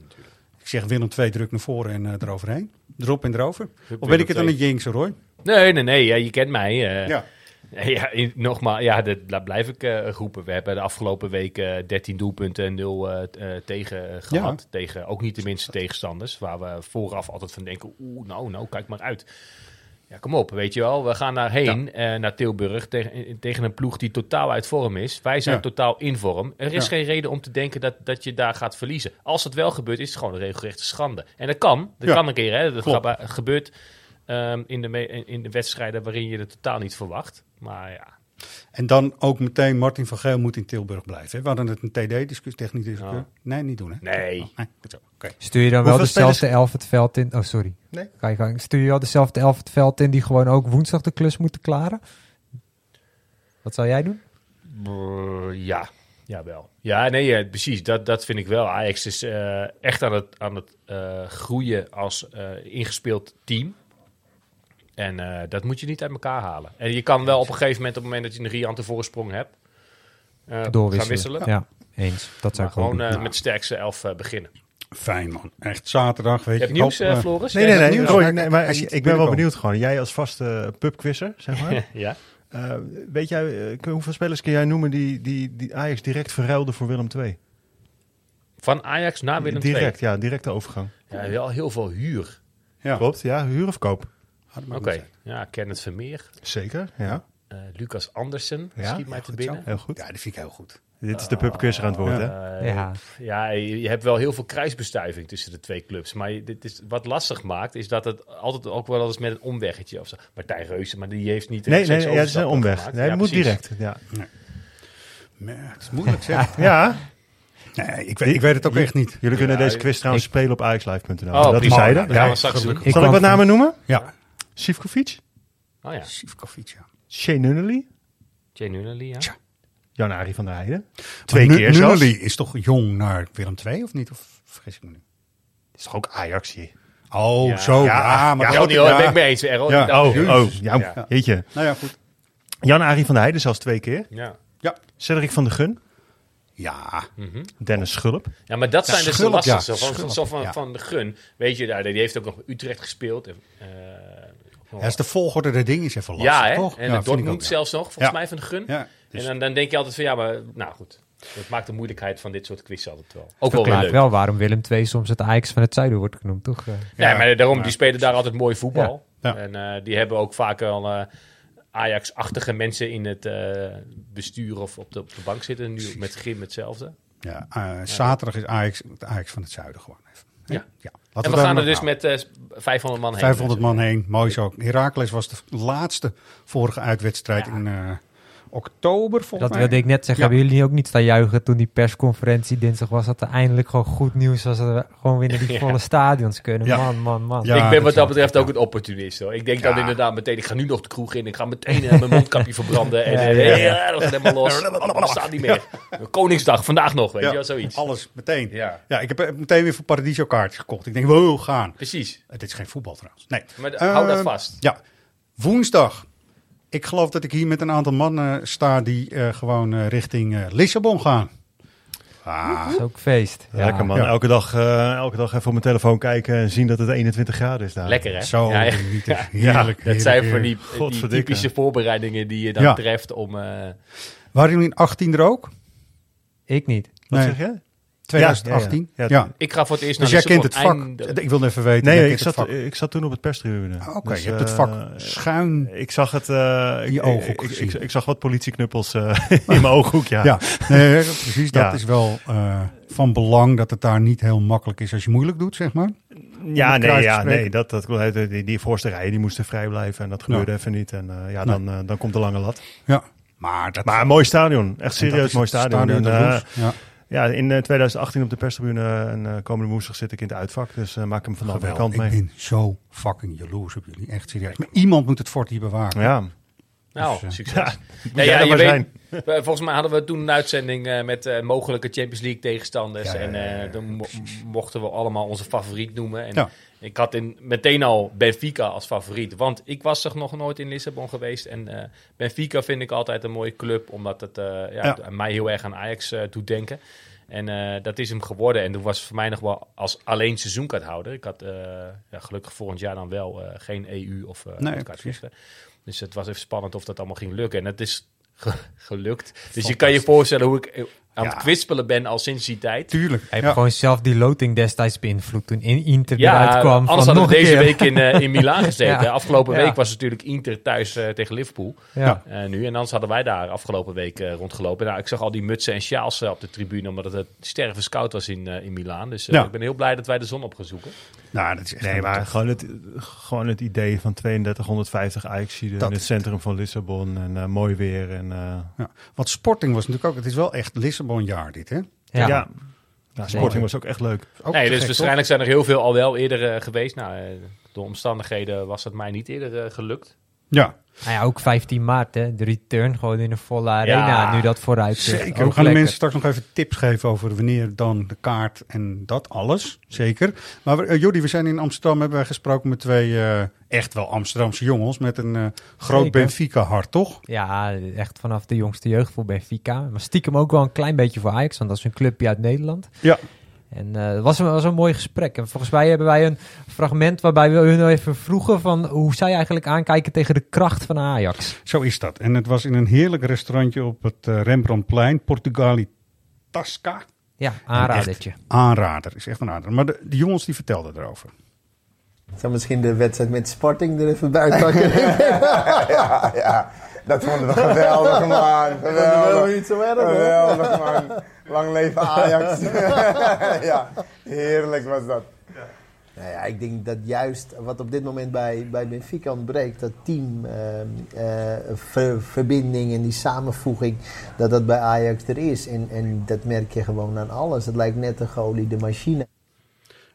Ik zeg Willem 2 druk naar voren en eh, eroverheen. Erop en erover. Of weet ik het dan Willem niet jinxen, Roy? nee, nee, nee. Ja, je kent mij. eh. Ja. Ja, in- nogmaals, ja, dat, dat blijf ik eh, roepen. We hebben de afgelopen week eh 13 doelpunten en 0 eh, t- eh, tegen eh, gehad. Tegen ook niet de minste tegenstanders. Waar we vooraf altijd van denken, oeh, nou, nou, kijk maar uit. Ja, kom op, weet je wel. We gaan daarheen, eh, naar Tilburg, tegen, tegen een ploeg die totaal uit vorm is. Wij zijn Ja. totaal in vorm. Er is Ja. geen reden om te denken dat, dat je daar gaat verliezen. Als het wel gebeurt, is het gewoon een regelrechte schande. En dat kan. Dat Ja. kan een keer, hè. Dat Klopt. gebeurt ehm, in, de in de wedstrijden waarin je het totaal niet verwacht. Maar ja, En dan ook meteen Martin van Geel moet in Tilburg blijven. hè? We hadden het een TD-discussie, technische discussie. Oh. Nee, niet doen hè? Nee. Oh, nee. Stuur je dan wel dezelfde elf het veld in? Oh, sorry. Nee. Ga je gang. Stuur je wel dezelfde elf het veld in die gewoon ook woensdag de klus moeten klaren? Wat zou jij doen? Brrr, ja, jawel. Ja, nee, precies. Dat, dat vind ik wel. Ajax is eh, echt aan het, aan het eh, groeien als eh, ingespeeld team. En eh, dat moet je niet uit elkaar halen. En je kan wel op een gegeven moment, op het moment dat je een riante voorsprong hebt, eh, gaan wisselen. Ja, eens. Dat zou Maar gewoon eh, met de sterkste elf eh, beginnen. Fijn man. Echt zaterdag, weet Je je. nieuws, Floris? Nee, nee, nee. Roy, maar ik ben wel benieuwd gewoon. Jij als vaste pubquizzer, zeg maar. ja. Eh, weet jij, hoeveel spelers kun jij noemen die, die, die Ajax direct verruilde voor Willem II? Van Ajax naar Willem II. direct, ja, directe overgang. Ja, wel heel veel huur. Ja. Klopt, ja, huur of koop? Oké, zijn. ja, Kenneth Vermeer, Zeker, ja. eh, Lucas Andersen, Ja, schiet mij te goed binnen. Heel goed. Ja, die vind ik heel goed. Dit is de pubquizzer aan het woord, hè? Eh, Ja. ja, je, je hebt wel heel veel kruisbestuiving tussen de twee clubs. Maar dit is, wat lastig maakt, is dat het altijd ook wel eens met een omweggetje of zo. Martijn Reuzen, maar die heeft niet Nee, nee, ja, het is een omweg. gemaakt. Nee, het Ja, moet precies. direct, ja. Maar het is moeilijk zeg. Ja, Nee, ik weet, ik weet het ook echt niet. jullie kunnen Ja, deze quiz trouwens ik- spelen op aixlive.nl. Oh, dat prima. die zeiden. Dat gaan Ja. Ik Zal ik wat namen noemen? Ja, Sivkovic, Oh ja, Sivkovic, ja. Shane Nunnally, Jay Nunnally, ja. Tja. Jan-Arie van der Heijden. Twee keer zelfs. Nunnally is toch jong naar Willem II of niet? Of vergis ik me nu? is toch ook Ajax hier? Oh, Ja. zo. Ja, Ja, maar Ja, dat- niet hoor, ja. ben ik mee eens. Errol. Ja. Oh, oh, ja, Ja. jeetje. Nou ja, goed. Jan-Arie van der Heijden zelfs twee keer. Ja. Ja. Cedric van der Gun, Ja, Mhm. Dennis Schulp. ja, maar dat zijn dus de lastigste. Van, Schulp, zo van, ja. van de Gun, weet je, daar, die heeft ook nog Utrecht gespeeld. En, eh, Ja, is de volgorde der dingen is even lastig, ja, hè? toch? En Ja, Dortmund ook, ja. zelfs nog, volgens Ja. mij van de Gun. Ja, dus- En dan, dan denk je altijd van, ja, maar nou goed. Dat maakt de moeilijkheid van dit soort quiz altijd wel. Ook wel leuk. wel waarom Willem II soms het Ajax van het zuiden wordt genoemd, toch? Ja, maar daarom, die spelen daar altijd mooi voetbal. Ja. Ja. En eh, die hebben ook vaak al eh, Ajax-achtige mensen in het eh, bestuur of op de, op de bank zitten. Nu met Grim hetzelfde. Ja, zaterdag is Ajax, het Ajax van het zuiden gewoon even. Hè? Ja. En we gaan er dus met eh, 500 man heen. 500 man heen, mooi zo. Heracles was de laatste vorige uitwedstrijd in eh, oktober, volgens Dat mij. wilde ik net zeggen. Ja. Hebben jullie ook niet staan juichen toen die persconferentie dinsdag was? Dat er eindelijk gewoon goed nieuws was. Dat we gewoon weer naar die Ja. volle stadions kunnen. Ja. Man, man, man. Ja, ik ben dat wat dat betreft ook een opportunist. Hoor. Ik denk dan inderdaad meteen, ik ga nu nog de kroeg in. Ik ga meteen eh, mijn mondkapje verbranden. En Ja, eh, ja. dat gaat helemaal los. Dat staat niet meer. Koningsdag, vandaag nog, weet Ja, je wel, zoiets. Alles meteen. Ja, Ja, ik heb eh, meteen weer voor Paradiso kaartjes gekocht. Ik denk, wow, gaan. precies. Het is geen voetbal trouwens. Nee. Maar hou dat Eh, vast. Ja, woensdag. Ik geloof dat ik hier met een aantal mannen sta die eh, gewoon eh, richting eh, Lissabon gaan. Ah, Dat is ook feest. Ja. Lekker man. Ja. Elke, dag, eh, elke dag even op mijn telefoon kijken en zien dat het 21 graden is daar. Lekker, hè? zo Ja, ja. genieten. Ja. Heerlijk. Dat zijn voor die, typische voorbereidingen die je dan Ja. treft om... eh, Waren jullie in 18 er ook? Ik niet. Wat Nee. zeg je? 2018? Ja, Ja, ja, ja. Ik ga voor het eerst Dus naar jij kent het vak. einde- Ik wilde even weten. Nee, ik het zat, ik zat toen op het perstribune. Ah, Oké, Dus, je hebt het eh, vak schuin. Ik zag het. eh, In je ik- ooghoek ik, zag wat politieknuppels eh, in mijn ooghoek, ja. Ja, nee, precies. Dat Ja. is wel eh, van belang dat het daar niet heel makkelijk is als je moeilijk doet, zeg maar. Ja, het nee, ja, nee dat, dat, die, die, die voorste rijen die moesten vrij blijven en dat gebeurde even niet. En ja, dan, dan komt de lange lat. Ja, maar dat... Maar een mooi stadion. Echt serieus mooi het stadion. En, ja. Ja, in eh, 2018 op de perstribune en eh, komende woensdag zit ik in het uitvak. Dus eh, maak hem van de andere Geweldig. kant mee. Ik ben zo fucking jaloers op jullie. Echt serieus. Maar iemand moet het fort hier bewaren. Ja. Nou, Dus, eh, succes. ja, nee, jij ja, je maar weet, zijn. eh, volgens mij hadden we toen een uitzending eh, met eh, mogelijke Champions League tegenstanders. Ja, ja, ja, ja. En eh, dan mo- mochten we allemaal onze favoriet noemen. En Ja. Ik had in, meteen al Benfica als favoriet. Want ik was er nog nooit in Lissabon geweest. En eh, Benfica vind ik altijd een mooie club. Omdat het eh, ja, mij heel erg aan Ajax eh, doet denken. En dat is hem geworden. En toen was voor mij nog wel als alleen seizoenkaarthouder. Ik had ja, gelukkig volgend jaar dan wel geen EU of eh Nee. Dus het was even spannend of dat allemaal ging lukken. En het is ge- gelukt. Dus je kan je voorstellen hoe ik aan Ja. het kwispelen ben al sinds die tijd. Tuurlijk. Hij heeft gewoon zelf die loting destijds beïnvloed toen in Inter Ja, eruit kwam. anders van hadden nog we deze keer. week in, eh, in Milaan gezeten. Ja. Afgelopen Ja. week was het natuurlijk Inter thuis eh, tegen Liverpool. Ja. Eh, nu. En anders hadden wij daar afgelopen week rondgelopen. Nou, ik zag al die mutsen en sjaals op de tribune, omdat het het sterven scout was in, in Milaan. Dus Ja. ik ben heel blij dat wij de zon op gaan zoeken. Nou, dat is echt Nee, maar tof. gewoon het, gewoon het idee van 3250 Ajaxiden Dat in het centrum van Lissabon. En mooi weer. En, eh, Ja. Want Sporting was natuurlijk ook... Het is wel echt Lissabon-jaar dit, hè? ja. Ja. Ja. Sporting was ook echt leuk. Ook nee, dus gek, waarschijnlijk zijn er heel veel al wel eerder eh, geweest. Nou, eh, door omstandigheden was het mij niet eerder eh, gelukt. Ja, Nou ja, ook 15 maart, hè. De return gewoon in een volle arena. Ja, nu dat vooruit zit. zeker. Ook We gaan de mensen straks nog even tips geven over wanneer dan de kaart en dat alles. Zeker. Maar we, eh, Jordi, we zijn in Amsterdam, hebben wij gesproken met twee eh, echt wel Amsterdamse jongens. Met een eh, groot Zeker. Benfica-hart, toch? Ja, echt vanaf de jongste jeugd voor Benfica. Maar stiekem ook wel een klein beetje voor Ajax, want dat is een clubje uit Nederland. Ja. En eh, het was, een, was een mooi gesprek. En volgens mij hebben wij een fragment waarbij we hun even vroegen van hoe zij eigenlijk aankijken tegen de kracht van Ajax. Zo is dat. En het was in een heerlijk restaurantje op het eh, Rembrandtplein, Portugali Tasca. Ja, aanradertje. Aanrader, is echt een aanrader. Maar de, de jongens die vertelden erover. Ik zou misschien de wedstrijd met Sporting er even bij pakken. ja, ja, dat vonden we geweldig, man. Geweldig. wel niet zo erg, hoor. Geweldig, man. Lang leven Ajax. ja, heerlijk was dat. Nou ja, ik denk dat juist wat op dit moment bij, bij Benfica ontbreekt, dat team, eh, eh, ver- verbinding en die samenvoeging, dat dat bij Ajax er is. En, en dat merk je gewoon aan alles. Het lijkt net een geoliede machine.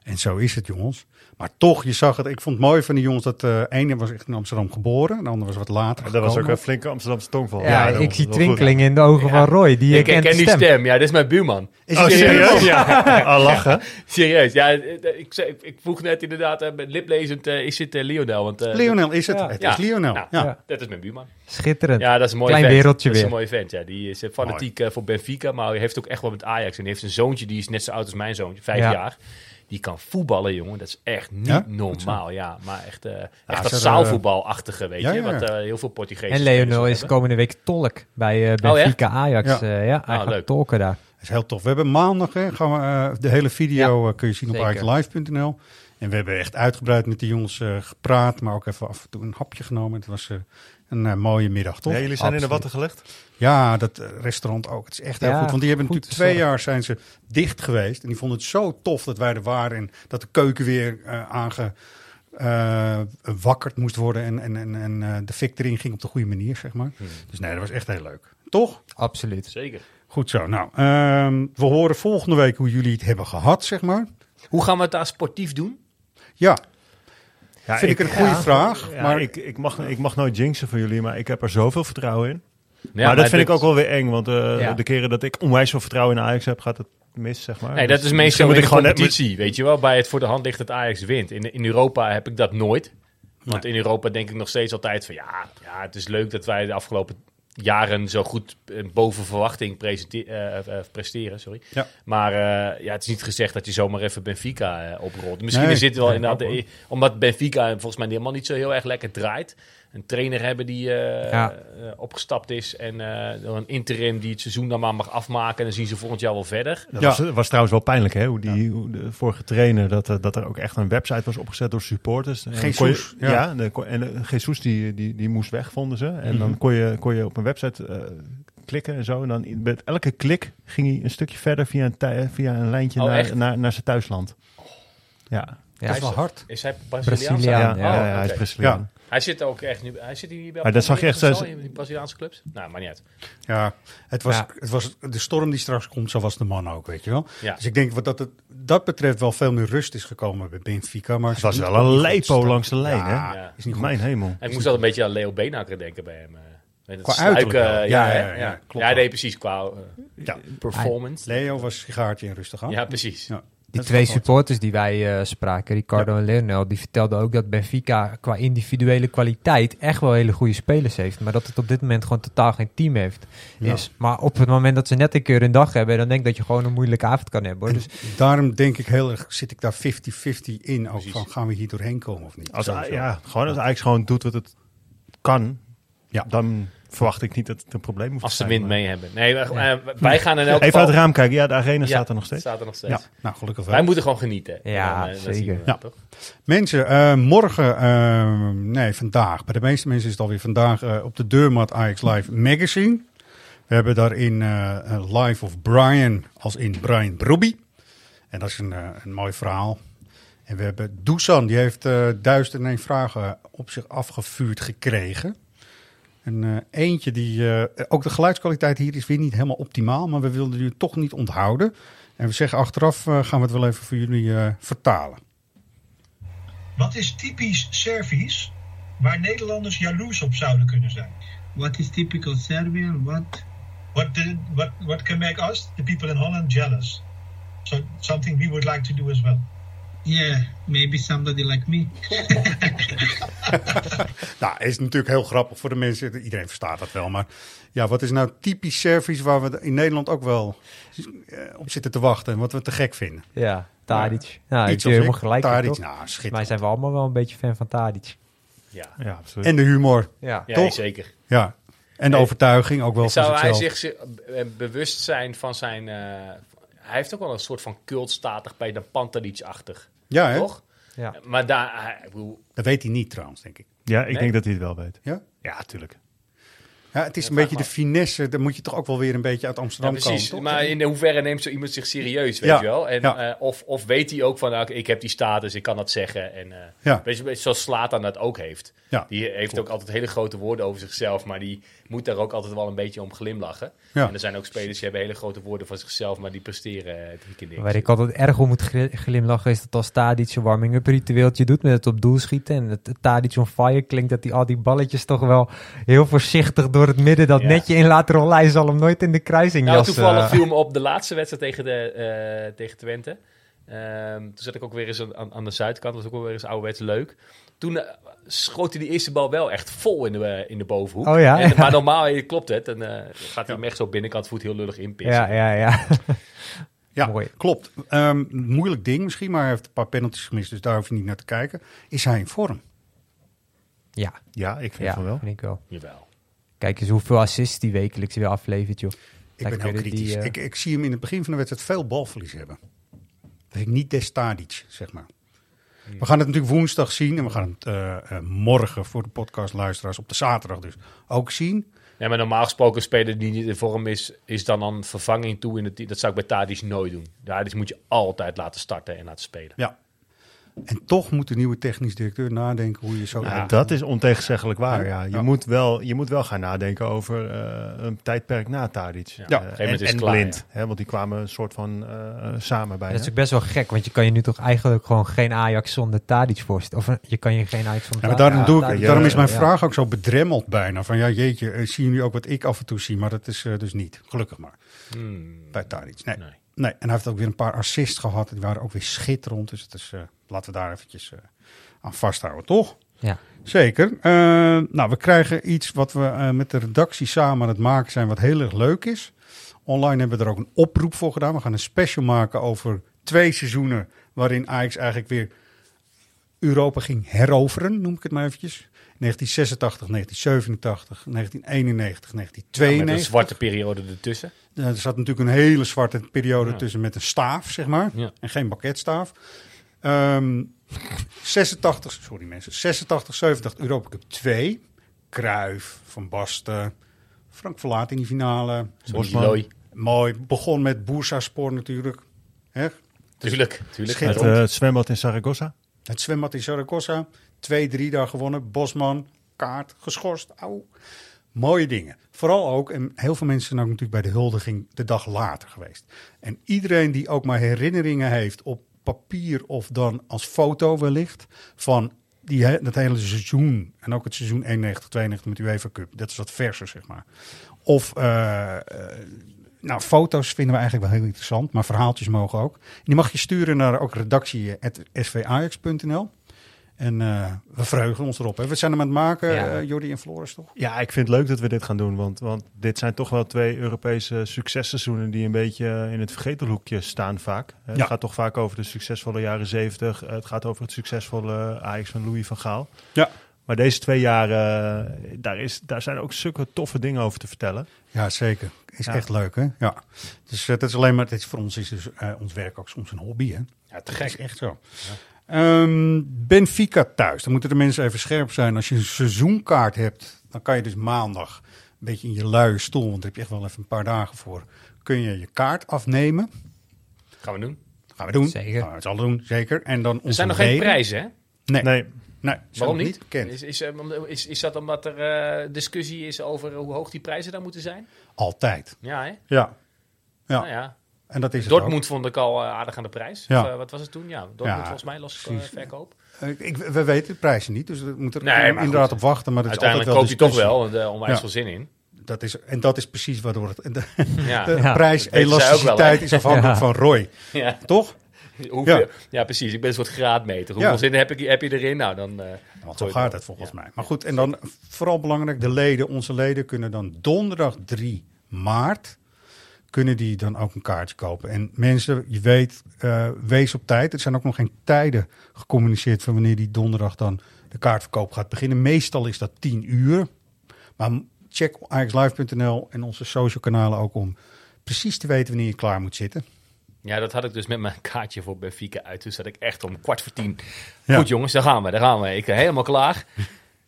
En zo is het, jongens. Maar toch, je zag het. Ik vond het mooi van die jongens dat de ene was echt in Amsterdam geboren. De andere was wat later. Dat was ook een flinke Amsterdamse tongval. Ja, ik was zie wel twinkeling goed. in de ogen van Roy. Die ik de die stem. stem. Ja, dit is mijn buurman. Is Oh, serieus? Ja. Al lachen. Serieus. Ja, ik, ik, ik vroeg net inderdaad, met liplezend, eh, is het eh, Lionel? Want, eh, Lionel is het. Ja. Het Ja. is Lionel. Nou, Ja. Ja. Dat is mijn buurman. Schitterend. Ja, dat is een mooie Klein vent. wereldje dat is weer. een mooie vent, ja. Die is fanatiek voor Benfica, maar hij heeft ook echt wel met Ajax. En heeft een zoontje, die is net zo oud als mijn zoontje, vijf Ja. jaar. Die kan voetballen, jongen. Dat is echt niet Ja? normaal, ja. Maar echt, eh, echt dat er, zaalvoetbalachtige, weet ja, je. ja, ja. Wat eh, heel veel Portugezen En Leonel is komende week tolk bij eh, echt? Benfica Ajax. Ja. Ja, hij Ah, leuk. tolken daar. Dat is heel tof. We hebben maandag, hè, gaan we, eh, de hele video eh, kun je zien op ajaxlive.nl. En we hebben echt uitgebreid met de jongens eh, gepraat, maar ook even af en toe een hapje genomen. Het was eh, een eh, mooie middag, toch? Ja, jullie zijn in de watten gelegd? Ja, dat eh, restaurant ook. Het is echt heel Ja, goed. Want die hebben goed natuurlijk twee jaar zijn ze dicht geweest. En die vonden het zo tof dat wij er waren. En dat de keuken weer eh aange, eh, wakkerd moest worden. En, en, en, en eh, de fik erin ging op de goede manier, zeg maar. Dus nee, dat was echt heel leuk. Toch? Absoluut. Zeker. Goed zo. Nou, ehm, we horen volgende week hoe jullie het hebben gehad, zeg maar. Hoe gaan we het daar sportief doen? Ja, Ja, vind ik, een goede ja. vraag. Ja, maar ik, ik, mag, ik mag nooit jinxen van jullie, maar ik heb er zoveel vertrouwen in. Ja, maar dat vind dit- ik ook wel weer eng, want eh, Ja. de keren dat ik onwijs veel vertrouwen in Ajax heb, gaat het mis, zeg maar. Nee, dat Dus is meestal in ik de gewoon net competitie, weet je wel. Bij het voor de hand ligt dat Ajax wint. In, in Europa heb ik dat nooit. Want in Europa denk ik nog steeds altijd van... Ja, ja, het is leuk dat wij de afgelopen jaren zo goed eh, boven verwachting eh, eh, presteren. Sorry. Ja. Maar ja, het is niet gezegd dat je zomamer even Benfica oprolt. Misschien Nee, is dit wel nee, inderdaad... omdat Benfica volgens mij helemaal niet zo heel erg lekker draait. Een trainer hebben die eh, Ja. eh, opgestapt is. En eh, een interim die het seizoen dan maar mag afmaken. En dan zien ze volgend jaar wel verder. Dat Ja. was, was trouwens wel pijnlijk, hè? Hoe, die, hoe de vorige trainer, dat, er- dat er ook echt een website was opgezet door supporters. Dan je- Jesus, ja. ja. de- kon- en Jesus die, die, die moest weg, vonden ze. En Mhm. dan kon je, kon je op een website eh, klikken en zo. En dan met elke klik ging hij een stukje verder via een, via een lijntje Oh, naar, naar, naar zijn thuisland. Ja. Ja, dat is wel hard. Is hij? Braziliaan, Ja, ja. ja, hij is. Braziliaan. Hij zit ook echt nu. Hij zit hier bij. Maar dat zag je echt zo in die Braziliaanse clubs. Nou, maar niet uit. Ja, het was, Ja. het was de storm die straks komt, zo was de man ook, weet je wel. Ja. Dus ik denk wat dat het dat betreft wel veel meer rust is gekomen bij Benfica. Maar Het was wel een lepo staan. langs de lijn, Ja, hè? Ja. is niet goed. Mijn hemel. En ik moest altijd een beetje aan Leo Beenhakker denken bij hem. eh, het Qua uiterlijk Ja, ja, ja, ja, ja. klopt Ja, nee, precies. Qua eh, Ja. performance. Leo was sigaartje en rustig aan. Ja, precies. Ja. Die Dat twee supporters die wij eh, spraken, Ricardo en Lionel, die vertelden ook dat Benfica qua individuele kwaliteit echt wel hele goede spelers heeft. Maar dat het op dit moment gewoon totaal geen team heeft. Ja. Is. Maar op het moment dat ze net een keer een dag hebben, dan denk ik dat je gewoon een moeilijke avond kan hebben. Hoor. Dus Daarom denk ik heel erg, zit ik daar 50-50 in. Ook Precies. van, gaan we hier doorheen komen of niet? Als, ja, gewoon als Ajax gewoon doet wat het kan, Ja. dan verwacht ik niet dat het een probleem hoeft Als te ze zijn. wind maar- mee hebben. Nee, wij, eh, wij gaan in elk Even geval... uit het raam kijken. Ja, de arena Ja, staat er nog steeds. Staat er nog steeds. Ja, nou gelukkig wel. Wij moeten gewoon genieten. Ja, En eh, dat zeker. we, Ja. toch? Mensen, eh, morgen, nee vandaag, bij de meeste mensen is het alweer vandaag op de deurmat Ajax Live Magazine. We hebben daarin eh, een Live of Brian als in Brian Brobby. En dat is een, een mooi verhaal. En we hebben Dusan, die heeft eh duizend en één vragen op zich afgevuurd gekregen. En eh, eentje die, eh, ook de geluidskwaliteit hier is weer niet helemaal optimaal, maar we wilden u toch niet onthouden. En we zeggen achteraf eh, gaan we het wel even voor jullie eh, vertalen. Wat is typisch Servisch waar Nederlanders jaloers op zouden kunnen zijn? What is typical Serbian? What? What, what, what can make us, the people in Holland, jealous? So something we would like to do as well. Yeah, maybe somebody like me. Nou, is natuurlijk heel grappig voor de mensen. Iedereen verstaat dat wel. Maar ja, wat is nou typisch service waar we in Nederland ook wel eh, op zitten te wachten en wat we te gek vinden? ja, Tadic. Nou, ik Iets heb als helemaal gelijk. Tadic, nou, schitterend. Wij zijn we allemaal wel een beetje fan van Tadic. Ja, Ja, absoluut. En de humor. Ja. ja Toch? zeker. Ja. En de overtuiging ook wel van Zou hij zichzelf. zich eh, bewust zijn van zijn... eh, hij heeft ook wel een soort van cultstatig bij de Pantelic-achtig. Ja, hè? Toch? Ja. Maar daar... hij- ik bedoel, Dat weet hij niet trouwens, denk ik. Ja, ik Nee? denk dat hij het wel weet. Ja? Ja, tuurlijk. Ja, het is Ja, een beetje de finesse. Dan moet je toch ook wel weer een beetje uit ja, Amsterdam precies. komen. toch? maar in hoeverre neemt zo iemand zich serieus, weet Ja, je wel? En, ja. eh, of, of weet hij ook van, nou, ik heb die status, ik kan dat zeggen. En, eh, Ja. Weet je, weet je, zoals Slatan dat ook heeft. Ja, Die heeft ook altijd hele grote woorden over zichzelf, maar die moet daar ook altijd wel een beetje om glimlachen. Ja. En er zijn ook spelers die hebben hele grote woorden van zichzelf, maar die presteren eh, drie keer niks. Waar ik altijd erg om moet glimlachen is dat als Tadic een warming-up ritueeltje doet met het op doel schieten en het Tadic on fire klinkt dat hij al die balletjes toch wel heel voorzichtig door het midden dat Ja. netje in laat rollen. Hij zal hem nooit in de kruising Nou, jassen. toevallig viel me op de laatste wedstrijd tegen, de, eh, tegen Twente. Ehm, toen zat ik ook weer eens aan, aan de zuidkant. Dat was ook wel weer eens ouderwets leuk. Toen eh, schoot hij die eerste bal wel echt vol in de, eh, in de bovenhoek. Oh ja? En, maar normaal klopt het. Dan eh, gaat hij hem echt zo binnenkant voet heel lullig inpissen. Ja, ja, ja. Ja, Mooi. klopt. Ehm, moeilijk ding misschien, maar hij heeft een paar penalties gemist, dus daar hoef je niet naar te kijken. Is hij in vorm? Ja, Ja, ik vind ja van wel. vind ik wel. Jawel. Kijk eens hoeveel assists die wekelijks weer aflevert, joh. Ik ben heel die, kritisch. eh, ik, ik zie hem in het begin van de wedstrijd veel balverlies hebben. Dat ik niet des Tadic, zeg maar. We gaan het natuurlijk woensdag zien en we gaan het eh, eh, morgen voor de podcastluisteraars op de zaterdag dus ook zien. Nee, maar normaal gesproken een speler die niet in vorm is, is dan een vervanging toe in het team. Dat zou ik bij Tadic nooit doen. Tadic moet je altijd laten starten en laten spelen. Ja. En toch moet de nieuwe technisch directeur nadenken hoe je zo... Ja, dat is ontegenzeggelijk waar. Ja. Je, Ja. Moet wel, je moet wel gaan nadenken over eh, een tijdperk na Tadic. Ja, Eh, en, en klaar, blind. Hè, want die kwamen een soort van eh, samen bij. dat is ook best wel gek, want je kan je nu toch eigenlijk gewoon geen Ajax zonder Tadic voorstellen. Of je kan je geen Ajax zonder Tadic- daarom, doe ik, Tadic- daarom is mijn ja. vraag ook zo bedremmeld bijna. Van ja, jeetje, eh, zien jullie ook wat ik af en toe zie? Maar dat is dus niet. Gelukkig maar. Hmm. Bij Tadic. Nee. Nee. nee. En hij heeft ook weer een paar assists gehad. Die waren ook weer schitterend. Dus het is, eh, laten we daar eventjes eh, aan vasthouden, toch? Ja. Zeker. Eh, nou, we krijgen iets wat we eh, met de redactie samen aan het maken zijn, wat heel erg leuk is. Online hebben we er ook een oproep voor gedaan. We gaan een special maken over twee seizoenen waarin Ajax eigenlijk weer Europa ging heroveren, noem ik het maar eventjes. 1986, 1987, 1991, Ja, met 1992. een zwarte periode ertussen. Er zat natuurlijk een hele zwarte periode Ja. tussen met een staaf, zeg maar. Ja. En geen baketstaaf. Ehm 86, sorry mensen, 86, 87 Europa Cup 2. Kruif, Van Basten, Frank Verlaat in die finale. Bosman. Mooi. Begon met Boersa-spoor natuurlijk. Hè? Tuurlijk, tuurlijk. Het, eh, het zwembad in Zaragoza. Het zwembad in Zaragoza. 2-3 daar gewonnen. Bosman, kaart, geschorst. Auw. Mooie dingen. Vooral ook, en heel veel mensen zijn ook natuurlijk bij de huldiging de dag later geweest. En iedereen die ook maar herinneringen heeft op papier of dan als foto wellicht van die, he- dat hele seizoen. En ook het seizoen 91, 92 met UEFA Cup. Dat is wat verser, zeg maar. Of, eh, eh, nou, foto's vinden we eigenlijk wel heel interessant, maar verhaaltjes mogen ook. Die mag je sturen naar ook redactie.svajax.nl. En eh, we verheugen ons erop. Hè. We zijn hem aan het maken, Ja. eh, Jordi en Floris, toch? Ja, ik vind het leuk dat we dit gaan doen. Want, want dit zijn toch wel twee Europese successeizoenen die een beetje in het vergetelhoekje staan vaak. Het Ja. gaat toch vaak over de succesvolle jaren zeventig. Het gaat over het succesvolle Ajax van Louis van Gaal. Ja. Maar deze twee jaren, eh, daar, is, daar zijn ook zulke toffe dingen over te vertellen. Ja, zeker. Is Ja. echt leuk, hè? Ja. Dus het is alleen maar, het is, voor ons is dus, eh, ons werk ook soms een hobby, hè? Ja, te Dat gek. is echt zo. Ehm, Benfica thuis. Dan moeten de mensen even scherp zijn. Als je een seizoenkaart hebt, dan kan je dus maandag een beetje in je luie stoel, want daar heb je echt wel even een paar dagen voor, kun je je kaart afnemen. Gaan we doen. Gaan we doen. Zeker. Gaan we het al doen, zeker. En dan Er zijn nog geen prijzen, hè? Nee. Nee. nee Waarom niet? bekend. Is, is, eh, is, is dat omdat er eh, discussie is over hoe hoog die prijzen dan moeten zijn? Altijd. Ja, hè? Ja. Ja. Nou ja. En dat is het Dortmund vond ik al eh, aardig aan de prijs. Ja. Of, eh, wat was het toen? Ja, Dortmund Ja, volgens mij los eh, verkoop. ik, we weten de prijzen niet, dus we moeten er Nee, inderdaad goed. op wachten. Maar dat Uiteindelijk koop je toch wel, want er onwijs Ja. veel zin in. Dat is, en dat is precies waardoor het, de, Ja. de Ja. prijs Dat weten zij ook wel, elasticiteit hè? is afhankelijk Ja. van Roy. Ja. Toch? Hoeveel, Ja. ja. precies. Ik ben een soort graadmeter. Hoeveel Ja. zin heb, ik, heb je erin? Nou, dan... eh, Want zo gaat het volgens mij. Maar goed, en dan vooral belangrijk, de leden, onze leden kunnen dan donderdag 3 maart, kunnen die dan ook een kaartje kopen. En mensen, je weet, eh, wees op tijd. Er zijn ook nog geen tijden gecommuniceerd van wanneer die donderdag dan de kaartverkoop gaat beginnen. Meestal is dat 10 uur. Maar check axlive.nl en onze social kanalen ook om precies te weten wanneer je klaar moet zitten. Ja, dat had ik dus met mijn kaartje voor Benfica uit. Dus zat ik echt om kwart voor tien. Ja. Goed jongens, daar gaan we, daar gaan we. Ik ben helemaal klaar.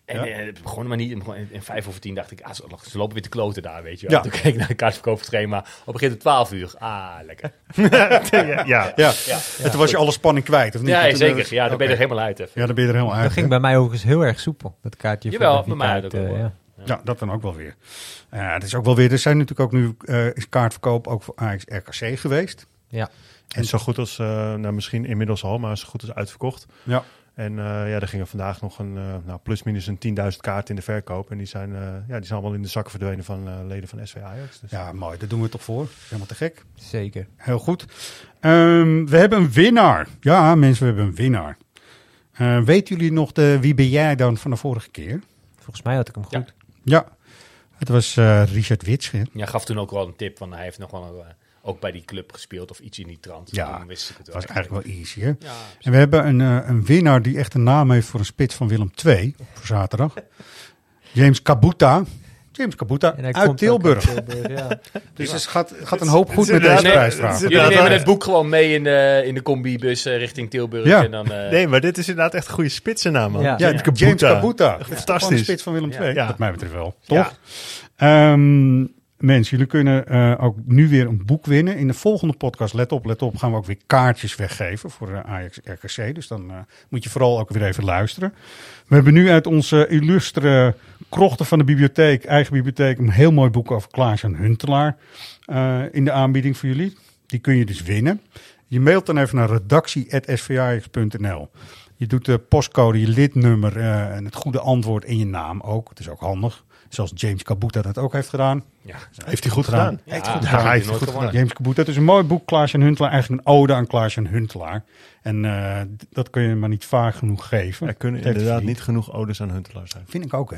En Ja. eh, het begon maar niet. In, in vijf over tien dacht ik, ah, ze, ze lopen weer te kloten daar, weet je Ja. wel. Toen keek ik naar het kaartverkoopschema. Op een gegeven moment 12 uur. Ah, lekker. ja, ja. Ja. En toen was je alle spanning kwijt, of niet? Ja, zeker. eh, Ja, dan ben je er helemaal uit. Even. Ja, dan ben je er helemaal uit. Dat ging bij mij overigens heel erg soepel, dat kaartje. Jawel, de bij mij ook eh, ja. Ja, dat dan ook wel weer. Ja, het is ook wel weer. Er zijn natuurlijk ook nu eh, is kaartverkoop ook voor Ajax RKC geweest. Ja. En zo goed als, eh, nou misschien inmiddels al, maar zo goed als uitverkocht. Ja. En eh, ja, er gingen vandaag nog een, eh, nou, plus minus een 10.000 kaarten in de verkoop. En die zijn, eh, ja, die zijn allemaal in de zakken verdwenen van eh, leden van SV Ajax. Dus. Ja, mooi. Daar doen we toch voor. Helemaal te gek. Zeker. Heel goed. Ehm, we hebben een winnaar. Ja, mensen, we hebben een winnaar. Eh, weten jullie nog de Wie ben jij dan van de vorige keer? Volgens mij had ik hem goed. Ja, het was eh, Richard Witsche. Ja, gaf toen ook wel een tip van hij heeft nog wel eh, ook bij die club gespeeld of iets in die trant. Ja, Toen wist ik het dat wel. was eigenlijk wel easy. Hè? Ja, en we hebben een, eh, een winnaar die echt een naam heeft voor een spits van Willem II voor zaterdag. James Kabuta. James Kabuta uit Tilburg. uit Tilburg, ja. dus het gaat, gaat een hoop goed met deze inderdaad- prijsvraag. Jullie nemen het boek gewoon mee in de, in de combibus eh, richting Tilburg. Ja. En dan, eh, Nee, maar dit is inderdaad echt een goede spitsennaam, man. Ja. Ja, James James Kabuta. Fantastisch. een spits van Willem II. Ja. Wat mij betreft wel. Ja. Toch? Ehm, mensen, jullie kunnen eh, ook nu weer een boek winnen. In de volgende podcast, let op, let op, gaan we ook weer kaartjes weggeven voor eh, Ajax RKC. Dus dan eh, moet je vooral ook weer even luisteren. We hebben nu uit onze illustre krochten van de bibliotheek, eigen bibliotheek, een heel mooi boek over Klaas-Jan Huntelaar eh, in de aanbieding voor jullie. Die kun je dus winnen. Je mailt dan even naar redactie.svajax.nl. Je doet de postcode, je lidnummer en het goede antwoord in je naam ook. Het is ook handig. Zoals James Kabuta dat ook heeft gedaan. Ja. Heeft hij goed gedaan? Hij heeft Ja, goed ja, gedaan. hij heeft Hij heeft nooit goed gewonnen. gedaan. James Kabuta. Het is een mooi boek, Klaas en Huntelaar. Eigenlijk een ode aan Klaas en Huntelaar. En eh, dat kun je maar niet vaak genoeg geven. Er kunnen inderdaad niet genoeg odes aan Huntelaar zijn. Vind ik ook, hè.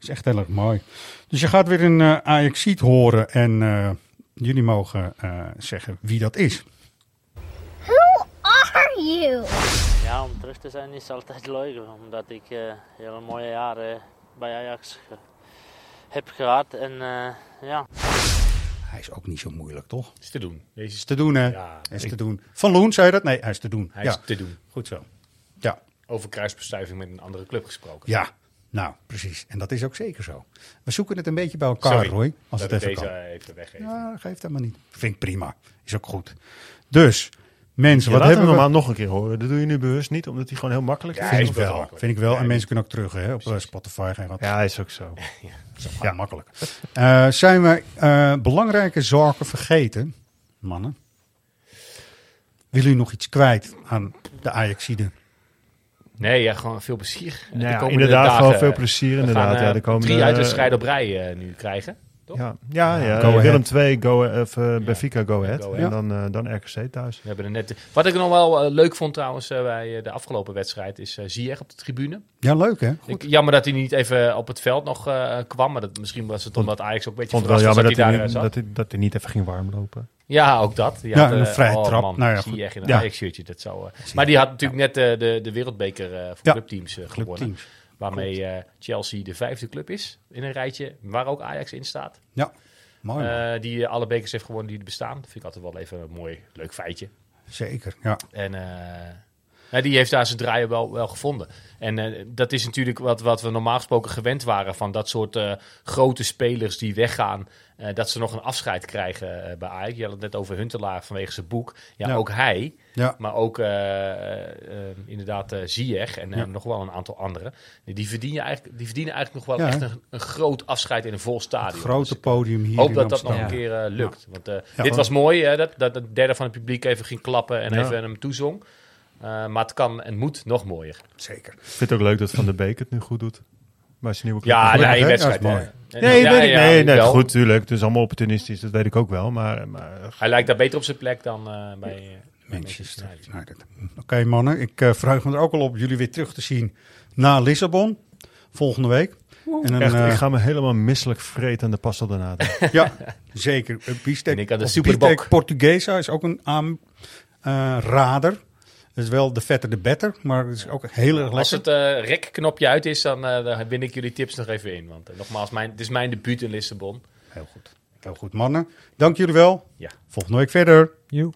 is echt heel erg mooi. Dus je gaat weer een eh Ajaxiet horen en eh, jullie mogen eh, zeggen wie dat is. Who are you? Ja, om terug te zijn is altijd leuk, omdat ik eh, hele mooie jaren bij Ajax heb gehad. En eh, ja. Hij is ook niet zo moeilijk, toch? Is te doen. Deze Is te doen, hè? Ja, is ik- te doen. Van Loen, zei je dat? Nee, hij is te doen. Hij ja. is te doen. Goed zo. Ja. Over kruisbestuiving met een andere club gesproken. Ja, nou, precies. En dat is ook zeker zo. We zoeken het een beetje bij elkaar, Sorry, Roy. Als dat het even deze kan. even weggeven. Ja, dat geeft helemaal niet. Vind ik prima. Is ook goed. Dus, mensen, Je wat laat hebben we... normaal nog een keer horen. Dat doe je nu bewust niet, omdat hij gewoon heel makkelijk is. vind ik wel. Vind ik wel. en mensen kunnen ook terug hè, op eh, Spotify. Geen wat. Ja, is ook zo. Ja, makkelijk. Eh, zijn we eh, belangrijke zaken vergeten, mannen? Willen jullie nog iets kwijt aan de Ajaxide? Nee, ja, gewoon veel plezier. Nou De komende inderdaad, dagen, gewoon veel plezier, we inderdaad. Gaan, Ja, de komende- drie uitwedstrijden op rij nu krijgen. Toch? Ja, ja, ja. Go Willem Ahead. 2, go, of, eh, Benfica, go ahead. Go En dan, eh, dan RKC thuis. We hebben er net, wat ik nog wel eh, leuk vond trouwens eh, bij eh, de afgelopen wedstrijd is eh Ziyech op de tribune. Ja, leuk hè? Ik, jammer dat hij niet even op het veld nog eh, kwam. Maar dat, misschien was het omdat Ajax ook een beetje vond het wel verrast jammer was dat, dat, hij, daar niet- eh, dat, hij, dat hij niet even ging warmlopen. Ja, ook dat. Die Ja, had, een eh, vrije oh, trap. Man, Nou ja, Ziyech goed. in een Ja. Ajax-shirtje. Dat zou, eh, maar die had natuurlijk net eh, de, de wereldbeker eh, voor Ja, clubteams eh, gewonnen. clubteams. Waarmee eh, Chelsea de vijfde club is in een rijtje. Waar ook Ajax in staat. Ja, mooi. Eh, die eh, alle bekers heeft gewonnen die er bestaan. Dat vind ik altijd wel even een mooi, leuk feitje. Zeker, ja. En eh, nou, die heeft daar zijn draaien wel, wel gevonden. En eh, dat is natuurlijk wat, wat we normaal gesproken gewend waren van dat soort eh, grote spelers die weggaan. eh, dat ze nog een afscheid krijgen eh, bij Ajax. Je had het net over Huntelaar vanwege zijn boek. Ja, Ja. ook hij. Ja. Maar ook inderdaad eh Ziyech en Ja. nog wel een aantal anderen. Die verdienen eigenlijk, die verdienen eigenlijk nog wel Ja. echt een, een groot afscheid in een vol stadion. grote Dus podium hier hoop in dat dat nog een keer lukt. Want eh, Ja. dit was mooi, hè, dat, dat het derde van het publiek even ging klappen en Ja. even hem toezong. Eh, maar het kan en moet nog mooier. Zeker. Ik vind het ook leuk dat Van der Beek het nu goed doet. Maar zijn nieuwe club. Ja, nee, hè? wedstrijd, Ja, is mooi. Nee, ja, weet ik, ja, nee, nee wel. goed, tuurlijk. Het is allemaal opportunistisch, dat weet ik ook wel. Maar, maar Hij lijkt daar beter op zijn plek dan eh, bij eh, Manchester United. Oké mannen, ik eh verheug me er ook al op jullie weer terug te zien na Lissabon. Volgende week. En dan, echt, eh, ik ga me helemaal misselijk vreten aan de Passo Donata. Ja, zeker. Uh, Biefstek, En ik aan de of Superbok. Portuguesa is ook een aanrader. Is wel de vetter de better, maar het is ook heel erg Als lekker. het eh rekknopje uit is, dan, eh, dan win ik jullie tips nog even in. Want eh, nogmaals, mijn, het is mijn debuut in Lissabon. Heel goed. Heel goed, mannen. Dank jullie wel. Ja. Volgende week verder. Joe.